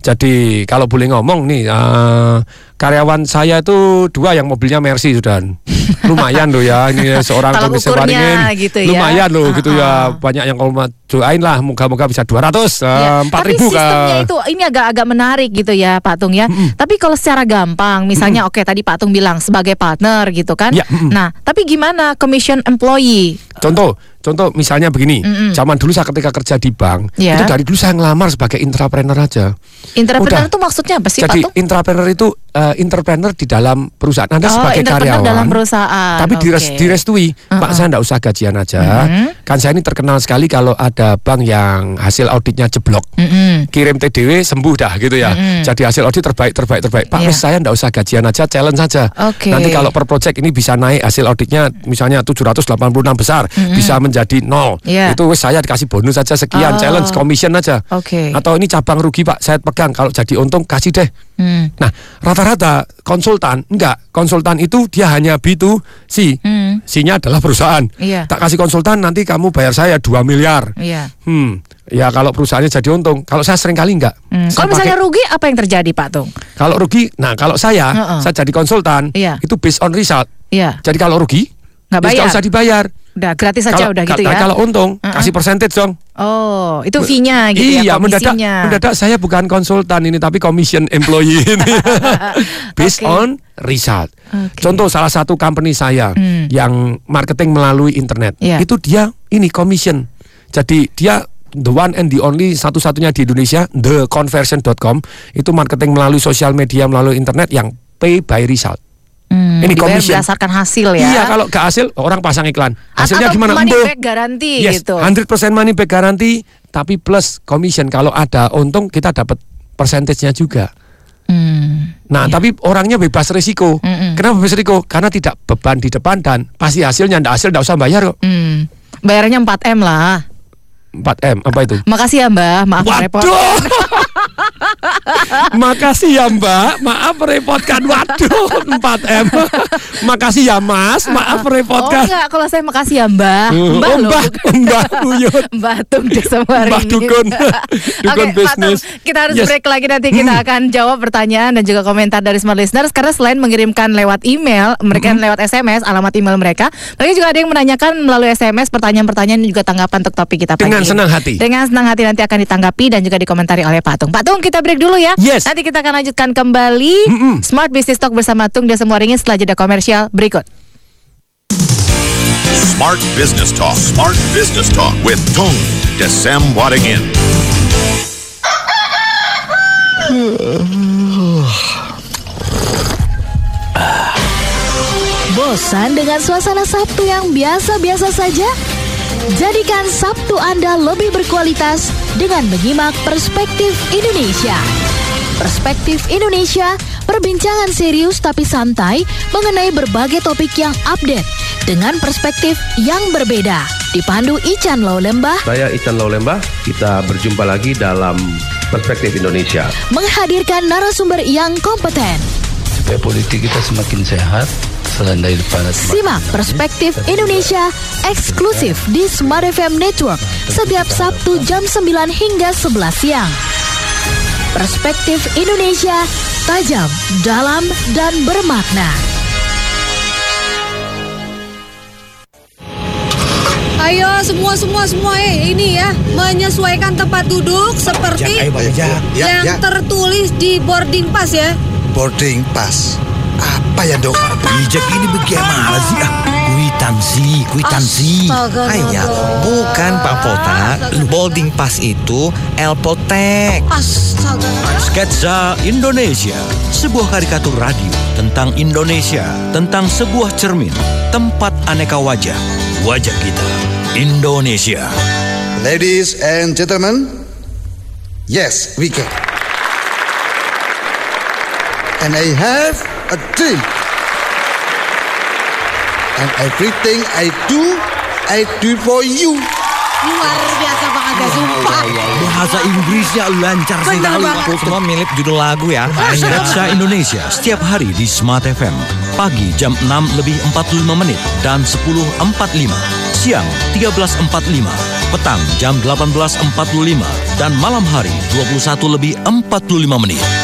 Jadi kalau boleh ngomong nih, eh, karyawan saya itu dua yang mobilnya Mercy sudah [laughs] lumayan loh ya ini seorang komisi waringin gitu ya. lumayan loh gitu Ah, ya banyak yang kalau doain lah moga-moga bisa 200 Ya, eh, empat tapi ribu sistemnya itu ini agak-agak menarik gitu ya Pak Tung ya. Tapi kalau secara gampang, misalnya oke tadi Pak Tung bilang sebagai partner gitu kan. Ya, mm-mm. Nah, tapi gimana commission employee? Contoh, contoh misalnya begini, Mm-mm. zaman dulu saya ketika kerja di bank, Ya. itu dari dulu saya ngelamar sebagai intrapreneur aja. Entrepreneur Udah. itu maksudnya apa sih Jadi Pak Tung? intrapreneur itu eh, entrepreneur di dalam perusahaan. Anda Oh, sebagai karyawan. dalam perusahaan. Tapi dires- Oke. direstui, Pak Uh-uh. saya enggak usah gajian aja. Mhm. Kan saya ini terkenal sekali kalau ada bank yang hasil auditnya jeblok. Mm-mm. Kirim TDW sembuh dah gitu ya. Mm-mm. Jadi hasil audit terbaik terbaik terbaik. Pak, Iya. wes saya enggak usah gajian aja, challenge saja. Oke. Nanti kalau per project ini bisa naik hasil auditnya misalnya 786 besar, Mm-mm. bisa menjadi nol. Iya. Itu wes saya dikasih bonus saja sekian, Oh. challenge commission aja. Oke. Atau ini cabang rugi Pak, saya pegang kalau jadi untung kasih deh. Hmm. Nah, rata-rata konsultan enggak, konsultan itu dia hanya B2C. Hmm. C-nya adalah perusahaan. Iya. Tak kasih konsultan nanti kamu bayar saya 2 miliar. Iya. Hmm, ya kalau perusahaannya jadi untung. Kalau saya sering kali enggak. Hmm. Kalau misalnya pakai- rugi apa yang terjadi Pak Tung? kalau rugi, nah kalau saya, Heeh. saya jadi konsultan, Iya. itu based on result. Iya. Jadi kalau rugi, Nggak ya bayar. nggak usah dibayar. Udah gratis saja kalau, udah gitu ya. Kalau untung, Heeh. kasih percentage dong. Oh, itu fee-nya gitu ya iya, mendadak, komisinya. mendadak saya bukan konsultan ini, tapi commission employee ini. [laughs] based Oke. on result. Oke. Contoh salah satu company saya Hmm. yang marketing melalui internet, Iya. itu dia ini commission. Jadi dia the one and the only satu-satunya di Indonesia, theconversion.com itu marketing melalui sosial media melalui internet yang pay by result. Hmm, Ini commission. berdasarkan hasil ya. Iya, kalau gak hasil orang pasang iklan. Hasilnya atau gimana? money back garanti Yes, gitu. 100% money back garanti tapi plus commission. Kalau ada untung kita dapat persentasenya juga. Hmm. Nah, tapi orangnya bebas risiko. Mm-mm. Kenapa bebas risiko? Karena tidak beban di depan dan pasti hasilnya ndak hasil ndak usah bayar kok. Hmm. Bayarnya 4M lah. 4M apa itu? Makasih ya Mbak, maaf repot. [laughs] Makasih ya Mbak, maaf merepotkan. Waduh, 4M. Makasih ya Mas, maaf Oh merepotkan. enggak, kalau saya makasih ya Mbak. Oh, Mbak loh. Mbak, Mbak Buyut. Mbak Tung desa Mbak Dukun. Dukun Tung, bisnis. kita harus Yes. break lagi nanti kita akan jawab pertanyaan dan juga komentar dari smart listeners karena selain mengirimkan lewat email, mereka lewat SMS alamat email mereka, mereka juga ada yang menanyakan melalui SMS pertanyaan-pertanyaan dan juga tanggapan untuk topik kita pagi Dengan senang hati. Dengan senang hati nanti akan ditanggapi dan juga dikomentari oleh Pak Tung. Pak Tung kita break dulu ya. Yes. Nanti kita akan lanjutkan kembali mm -mm. Smart Business Talk bersama Tung dan semua ringin setelah jeda komersial berikut. Smart Business Talk. Smart Business Talk with Tung Desem Wadingin. [sighs] Bosan dengan suasana Sabtu yang biasa-biasa saja? Jadikan Sabtu Anda lebih berkualitas dengan menyimak Perspektif Indonesia. Perspektif Indonesia, perbincangan serius tapi santai mengenai berbagai topik yang update dengan perspektif yang berbeda. Dipandu Ican Lembah Saya Ican Lembah. Kita berjumpa lagi dalam Perspektif Indonesia. menghadirkan narasumber yang kompeten. Supaya politik kita semakin sehat selain daripada Simak Perspektif Indonesia eksklusif di Smart FM Network setiap Sabtu jam 9 hingga 11 siang. Perspektif Indonesia tajam, dalam, dan bermakna. Ayo semua semua semua eh ini ya menyesuaikan tempat duduk seperti Jak, ayo, Bang Jak. Ya, yang ya. tertulis di boarding pass ya. Boarding pass. Apa ya dok? Bijak ini bagaimana sih? Ah, Kuitansi, kuitansi. Ayah, bukan Pak Pota. Boarding pass itu Elpotek. Sketsa Indonesia, sebuah karikatur radio tentang Indonesia, tentang sebuah cermin, tempat aneka wajah, wajah kita, Indonesia. Ladies and gentlemen, yes, we can. And I have a dream. And everything I do, I do for you. Luar biasa Bang Aga sumpah. Bahasa Inggrisnya lancar sekali. banget. Semua mirip judul lagu ya. Sketsa Indonesia setiap hari di Smart FM. Pagi jam 6 lebih 45 menit dan 10.45. Siang 13.45. Petang jam 18.45 dan malam hari 21 lebih 45 menit.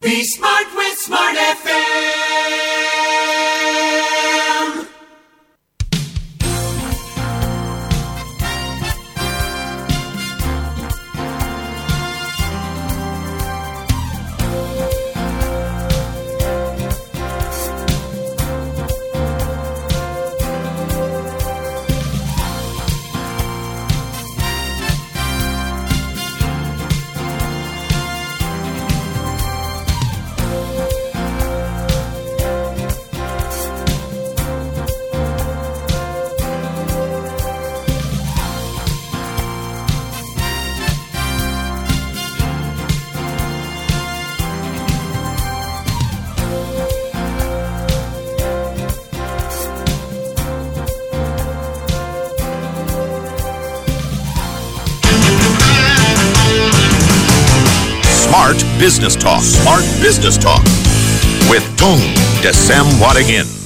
Be smart with Smart FM. Business Talk. Smart Business Talk. With Tung Desem Wadingin.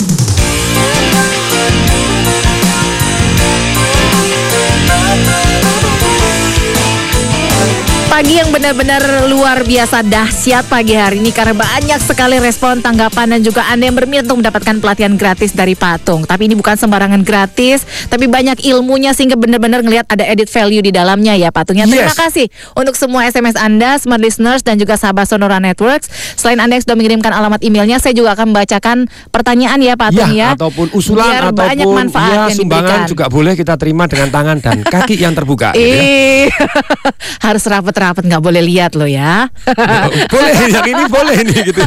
Pagi yang benar-benar luar biasa dahsyat pagi hari ini karena banyak sekali respon, tanggapan dan juga Anda yang berminat untuk mendapatkan pelatihan gratis dari Patung. Tapi ini bukan sembarangan gratis, tapi banyak ilmunya sehingga benar-benar ngelihat ada edit value di dalamnya ya Patungnya. Terima Yes. kasih untuk semua SMS Anda, smart listeners dan juga sahabat Sonora Networks. Selain Anda yang sudah mengirimkan alamat emailnya, saya juga akan membacakan pertanyaan ya Patung ya. ataupun usulan Biar ataupun banyak manfaat ya, yang sumbangan diberikan. juga boleh kita terima dengan tangan dan kaki yang terbuka. gitu ya. Ih, [laughs] harus rapet-rapet nggak boleh lihat loh ya. [laughs] boleh, yang ini boleh nih gitu.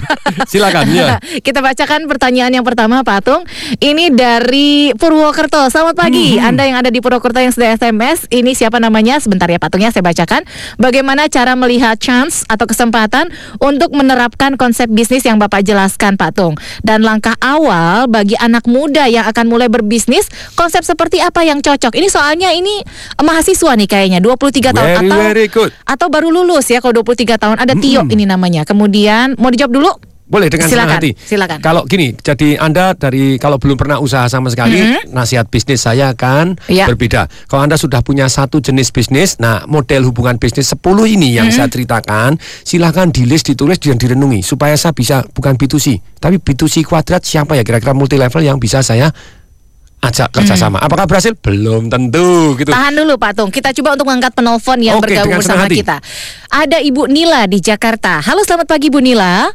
Silakan ya. [laughs] Kita bacakan pertanyaan yang pertama Patung. Ini dari Purwokerto. Selamat pagi. Hmm. Anda yang ada di Purwokerto yang sudah SMS, ini siapa namanya? Sebentar ya Patungnya saya bacakan. Bagaimana cara melihat chance atau kesempatan untuk menerapkan konsep bisnis yang Bapak jelaskan Patung? Dan langkah awal bagi anak muda yang akan mulai berbisnis, konsep seperti apa yang cocok? Ini soalnya ini mahasiswa nih kayaknya 23 tahun Very, atau very good. atau baru lulus ya kalau 23 tahun. Ada Tio ini namanya. Kemudian mau dijawab dulu? Boleh dengan senang silakan, hati. Silakan. Kalau gini, jadi Anda dari kalau belum pernah usaha sama sekali, Mhm. nasihat bisnis saya kan Iya. berbeda. Kalau Anda sudah punya satu jenis bisnis, nah model hubungan bisnis 10 ini yang Mhm. saya ceritakan, silahkan di list, ditulis dan direnungi supaya saya bisa bukan B2C, tapi B2C kuadrat siapa ya kira-kira multi level yang bisa saya ajak kerjasama. Mhm. Apakah berhasil? Belum tentu gitu. Tahan dulu Pak Tung. Kita coba untuk mengangkat penelpon yang Oke, bergabung bersama hati. kita. Ada Ibu Nila di Jakarta. Halo, selamat pagi Bu Nila.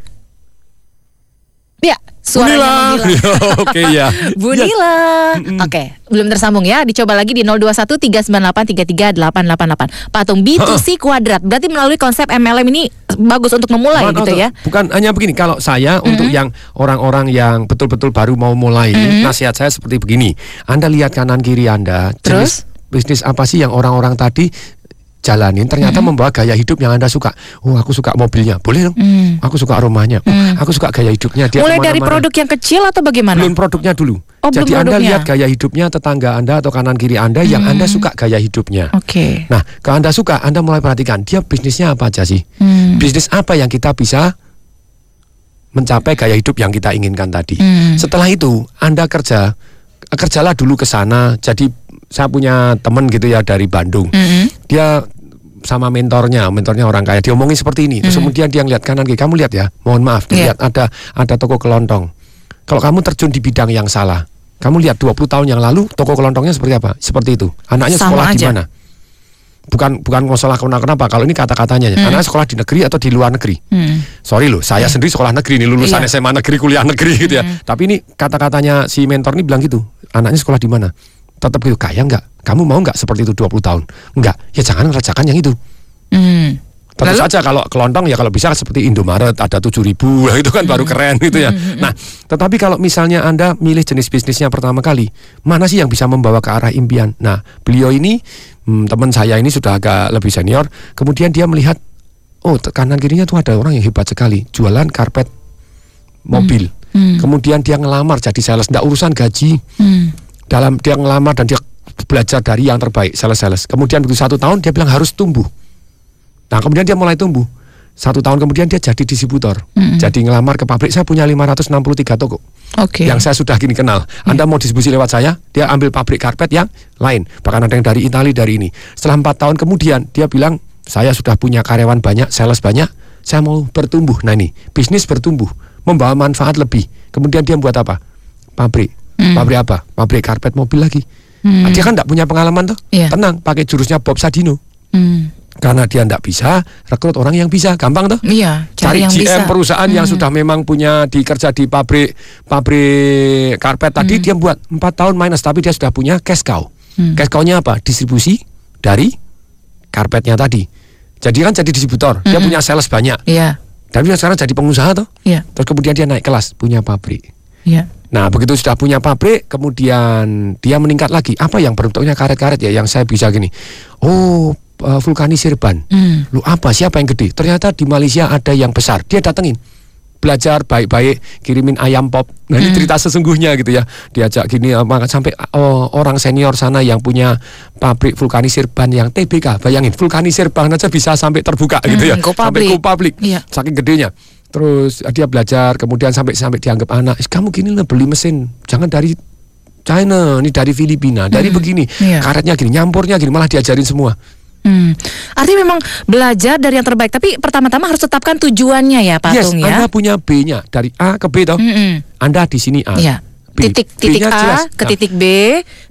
Ya, suaranya Nila. menghilang. [laughs] Oke ya. [laughs] Bu Yes. Nila. Oke, belum tersambung ya. Dicoba lagi di 021 398 33888. Patung B2C kuadrat. Berarti melalui konsep MLM ini bagus untuk memulai Bukan gitu untuk- ya. Bukan hanya begini, kalau saya untuk yang orang-orang yang betul-betul baru mau mulai, Mhm. nasihat saya seperti begini. Anda lihat kanan kiri Anda, jenis bisnis apa sih yang orang-orang tadi jalanin ternyata membawa gaya hidup yang Anda suka. Oh, aku suka mobilnya. Boleh dong. Mm. Aku suka aromanya. Oh, aku suka gaya hidupnya. Dia Mulai dari produk yang kecil atau bagaimana? Belum produknya dulu. Oh, belum Jadi Anda produknya. lihat gaya hidupnya tetangga Anda atau kanan kiri Anda yang Hmm. Anda suka gaya hidupnya. Oke. Nah, kalau Anda suka, Anda mulai perhatikan dia bisnisnya apa aja sih? Hmm. Bisnis apa yang kita bisa mencapai gaya hidup yang kita inginkan tadi. Hmm. Setelah itu, Anda kerja kerjalah dulu ke sana. Jadi saya punya teman gitu ya dari Bandung. Hmm. Dia sama mentornya, mentornya orang kaya. Diomongin seperti ini. Terus Hmm. kemudian dia ngeliat kanan kiri. Kamu lihat ya, mohon maaf, Iya. lihat ada ada toko kelontong. Kalau kamu terjun di bidang yang salah, kamu lihat 20 tahun yang lalu toko kelontongnya seperti apa? Seperti itu. Anaknya Sama sekolah di mana? Bukan bukan masalah kenapa kenapa. Kalau ini kata-katanya, Hmm. anaknya sekolah di negeri atau di luar negeri. Hmm. Sorry loh, saya sendiri sekolah negeri nih lulusan Iya. SMA negeri, kuliah negeri gitu ya. Tapi ini kata-katanya si mentor ini bilang gitu. Anaknya sekolah di mana? Tetap gitu, kaya enggak? Kamu mau enggak seperti itu 20 tahun? Enggak. Ya jangan ngerjakan yang itu. Hmm. Tentu saja kalau kelontong ya kalau bisa seperti Indomaret ada 7000 lah [laughs] itu kan baru keren gitu ya. Nah, tetapi kalau misalnya Anda milih jenis bisnisnya pertama kali, mana sih yang bisa membawa ke arah impian? Nah, beliau ini hmm, teman saya ini sudah agak lebih senior, kemudian dia melihat oh kanan kirinya tuh ada orang yang hebat sekali, jualan karpet mobil. Hmm. Kemudian dia ngelamar jadi sales, enggak urusan gaji. Hmm. Dalam dia ngelamar dan dia belajar dari yang terbaik, sales-sales. Kemudian begitu satu tahun dia bilang harus tumbuh. Nah kemudian dia mulai tumbuh. Satu tahun kemudian dia jadi distributor. Mm-mm. Jadi ngelamar ke pabrik, saya punya 563 toko. Oke. Yang saya sudah gini kenal. Anda mau distribusi lewat saya, dia ambil pabrik karpet yang lain. Bahkan ada yang dari Italia, dari ini. Setelah empat tahun kemudian, dia bilang, saya sudah punya karyawan banyak, sales banyak, saya mau bertumbuh. Nah ini, bisnis bertumbuh, membawa manfaat lebih. Kemudian dia buat apa? Pabrik. Mm. Pabrik apa? Pabrik karpet mobil lagi. Nah, dia kan tidak punya pengalaman tuh. Iya. Tenang, pakai jurusnya Bob Sadino. Hmm. Karena dia tidak bisa, rekrut orang yang bisa, gampang tuh. Iya, Cari cari yang GM bisa. perusahaan yang Hmm. sudah memang punya dikerja di pabrik pabrik karpet tadi Hmm. dia buat empat tahun minus tapi dia sudah punya cash cow. Hmm. Cash cow-nya apa? Distribusi dari karpetnya tadi. Jadi kan jadi distributor, dia Hmm. punya sales banyak. Iya. Tapi dia sekarang jadi pengusaha tuh. Iya. Terus kemudian dia naik kelas, punya pabrik. Iya. Nah, begitu sudah punya pabrik, kemudian dia meningkat lagi. Apa yang bentuknya karet-karet ya yang saya bisa gini? Oh, eh, vulkanisir ban. Hmm. Lu apa? Siapa yang gede? Ternyata di Malaysia ada yang besar. Dia datengin. Belajar baik-baik, kirimin ayam pop. Nah, ini Hmm. cerita sesungguhnya gitu ya. Diajak gini apa sampai oh, orang senior sana yang punya pabrik vulkanisir ban yang TBK. Bayangin, vulkanisir ban aja bisa sampai terbuka gitu ya. Hmm, go Sampai public. go public. Iya. Saking gedenya. Terus eh, dia belajar, kemudian sampai sampai dianggap anak. "Eh, Kamu gini lah beli mesin, jangan dari China, ini dari Filipina, dari Hmm, begini, iya. karetnya gini, nyampurnya gini, malah diajarin semua. Hmm. Artinya memang belajar dari yang terbaik, tapi pertama-tama harus tetapkan tujuannya ya, Pak yes, Tung ya. Anda punya B-nya dari A ke B toh. Mm-mm. Anda di sini A. Iya. B. Titik titik A jelas. ke Nah, titik B,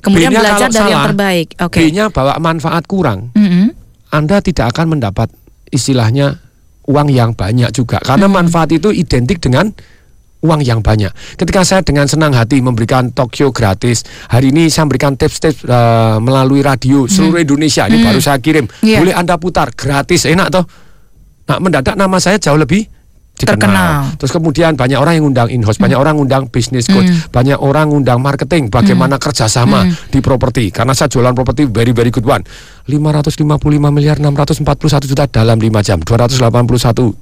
kemudian belajar dari yang salah, terbaik. Oke. B-nya bawa manfaat kurang. Mm-mm. Anda tidak akan mendapat istilahnya uang yang banyak juga karena manfaat itu identik dengan uang yang banyak. Ketika saya dengan senang hati memberikan Tokyo gratis, hari ini saya memberikan tips-tips eh, melalui radio seluruh Indonesia. Ini Hmm. baru saya kirim. Iya. Boleh Anda putar gratis, enak toh. Nah, mendadak nama saya jauh lebih dikenal. Terkenal. Terus kemudian banyak orang yang undang in-house, banyak orang undang business coach, Hmm. banyak orang undang marketing, bagaimana kerjasama Hmm. di properti. Karena saya jualan properti very very good one. 555 miliar 641 juta dalam 5 jam, 281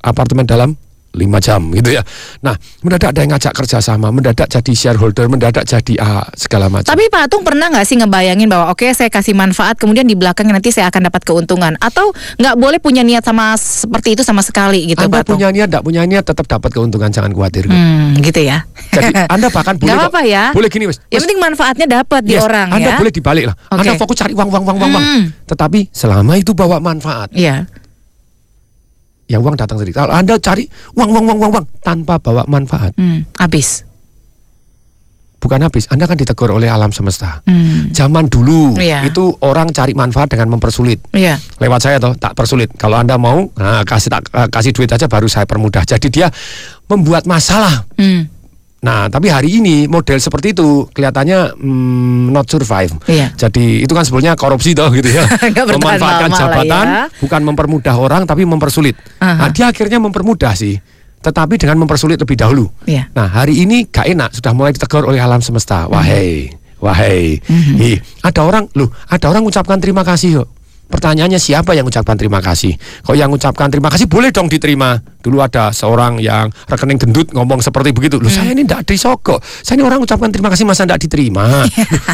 apartemen dalam 5 jam gitu ya. Nah, mendadak ada yang ngajak kerjasama, mendadak jadi shareholder, mendadak jadi ah, segala macam. Tapi Pak Tung pernah nggak sih ngebayangin bahwa oke saya kasih manfaat, kemudian di belakangnya nanti saya akan dapat keuntungan, atau nggak boleh punya niat sama seperti itu sama sekali gitu Anda Pak Tung? punya niat, tidak punya niat tetap dapat keuntungan, jangan khawatir. Hmm, gitu ya. Jadi Anda bahkan [laughs] boleh Nggak apa-apa ya. Boleh gini, Mas. Yang penting manfaatnya dapat di Yes, orang Anda ya. boleh dibalik lah. Oke. Anda fokus cari uang, uang, uang, uang, uang. Hmm. Tetapi selama itu bawa manfaat, Iya. Ya uang datang sendiri. Kalau Anda cari uang, uang, uang, uang, uang tanpa bawa manfaat, Hmm, habis. bukan habis. Anda kan ditegur oleh alam semesta. Hmm. Zaman dulu Iya. itu orang cari manfaat dengan mempersulit. Iya. Lewat saya toh tak persulit. Kalau Anda mau nah, kasih tak, eh, kasih duit aja baru saya permudah. Jadi dia membuat masalah Hmm. Nah, tapi hari ini model seperti itu kelihatannya mm, not survive. Iya. Jadi itu kan sebenarnya korupsi toh gitu ya. [laughs] Memanfaatkan jabatan ya. bukan mempermudah orang tapi mempersulit. Aha. Nah, dia akhirnya mempermudah sih. Tetapi dengan mempersulit lebih dahulu. Iya. Nah, hari ini gak enak sudah mulai ditegur oleh alam semesta. Wahai, wahai. Mhm. Ih, ada orang, loh, ada orang ucapkan terima kasih kok. Pertanyaannya siapa yang ucapkan terima kasih? Kok yang ucapkan terima kasih boleh dong diterima. Dulu ada seorang yang rekening gendut ngomong seperti begitu. Loh, saya ini tidak disogok. Saya ini orang ucapkan terima kasih masa tidak diterima.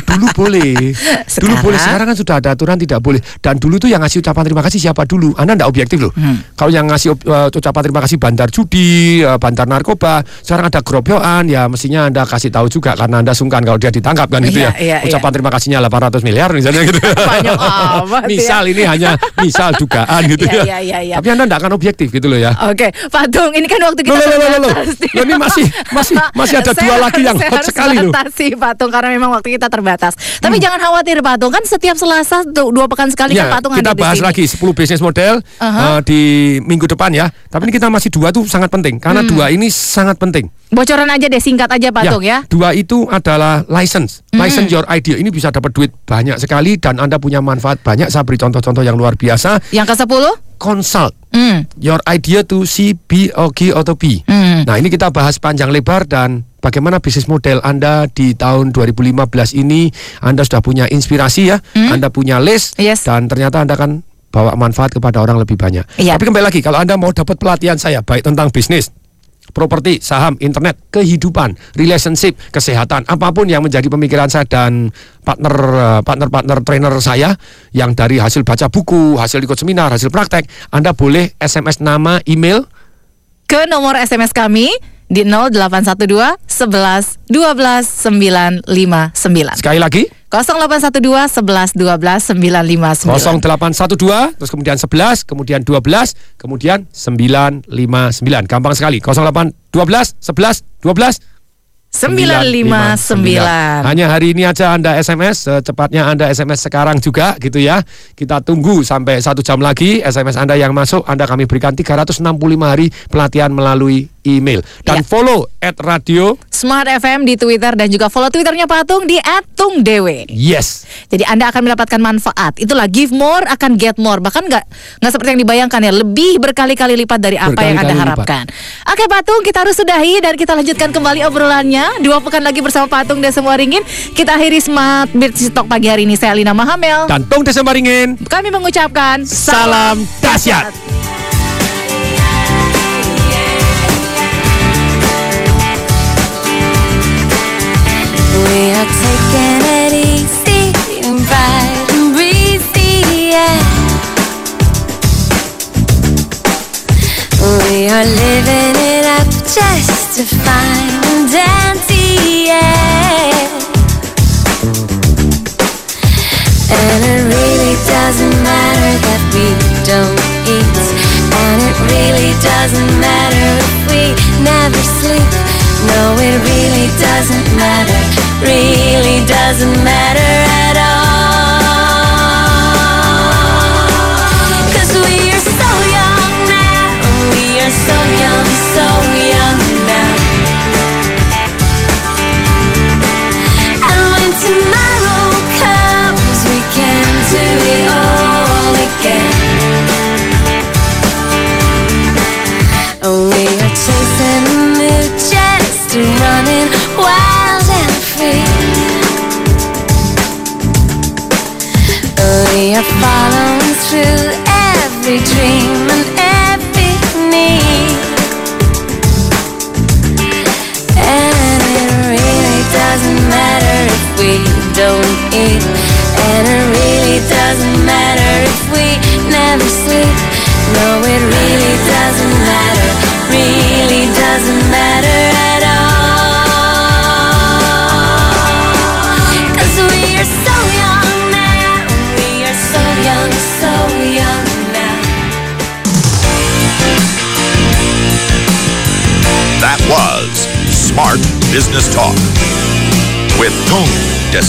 dulu boleh. Dulu Sekarang? boleh. Sekarang kan sudah ada aturan tidak boleh. Dan dulu tuh yang ngasih ucapan terima kasih siapa dulu? Anda tidak objektif loh. Kalau yang ngasih uh, ucapan terima kasih bandar judi, uh, bandar narkoba, sekarang ada gerobyoan, ya mestinya Anda kasih tahu juga karena Anda sungkan kalau dia ditangkap kan gitu Iya, ya. iya, ucapan terima kasihnya 800 miliar misalnya gitu. [laughs] Banyak amat ya. misal ini hanya misal dugaan gitu Iya, ya. iya, iya, iya. Tapi Anda tidak akan objektif gitu loh ya. Oke, Pak Tung, ini kan waktu kita Loh, loh, loh, loh, loh. ini masih masih [laughs] masih ada Saya dua lagi yang hot sekali loh. Hmm. batasi, Pak Tung karena memang waktu kita terbatas. Tapi jangan khawatir Pak Tung, kan setiap Selasa tuh dua pekan sekali Ya, kan Pak Tung kita bahas lagi 10 bisnis model Aha. uh, di minggu depan ya. Tapi ini kita masih dua tuh sangat penting karena Hmm. dua ini sangat penting. Bocoran aja deh singkat aja Pak Tung ya. Dua itu adalah license, license your idea. Ini bisa dapat duit banyak sekali dan Anda punya manfaat banyak. Saya beri contoh-contoh yang luar biasa. Yang ke-10? Consult Hmm. your idea to C, B, O, G, atau B. Hmm. Nah ini kita bahas panjang lebar dan bagaimana bisnis model Anda di tahun 2015 ini. Anda sudah punya inspirasi ya, Hmm. Anda punya list dan ternyata Anda kan bawa manfaat kepada orang lebih banyak. Iya. Tapi kembali lagi kalau Anda mau dapat pelatihan saya baik tentang bisnis, properti, saham, internet, kehidupan, relationship, kesehatan, apa pun yang menjadi pemikiran saya dan partner eh, partner-partner trainer saya yang dari hasil baca buku, hasil ikut seminar, hasil praktek, Anda boleh SMS nama, email. Ke nomor SMS kami di 0812 11 12 959. sekali lagi 0812 11 12 959. 0812 terus kemudian 11 kemudian 12 kemudian 959 gampang sekali 0812 11 12 959. Hanya hari ini aja Anda SMS, secepatnya Anda SMS sekarang juga gitu ya. Kita tunggu sampai satu jam lagi SMS Anda yang masuk, Anda kami berikan 365 hari pelatihan melalui email. Dan follow at radio Smart FM di Twitter dan juga follow Twitternya Pak Tung di @tungdewe. Yes. Jadi Anda akan mendapatkan manfaat. Itulah give more akan get more. Bahkan nggak nggak seperti yang dibayangkan ya, lebih berkali-kali lipat dari apa yang Anda harapkan. Oke Pak Tung, kita harus sudahi dan kita lanjutkan kembali obrolannya. Dua pekan lagi bersama Pak Tung dan semua ringin. Kita akhiri Smart Business Talk pagi hari ini. Saya Alina Mahamel. Dan Tung Desemaringin. Kami mengucapkan Salam dahsyat. Are taking it easy and bright and breezy. We are living it up just to fine and dandy. And it really doesn't matter that we don't eat. And it really doesn't matter if we never sleep. No, it really doesn't matter. Really doesn't matter at all.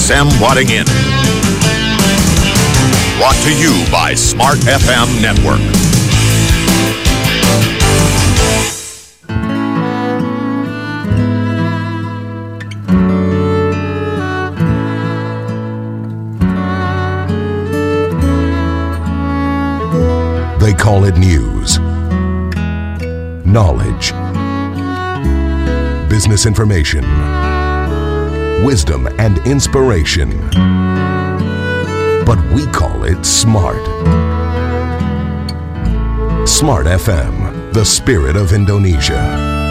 Sam Wadding In. Brought to you by Smart FM Network. They call it news, knowledge, business information wisdom, and inspiration. But we call it smart. Smart FM, the spirit of Indonesia.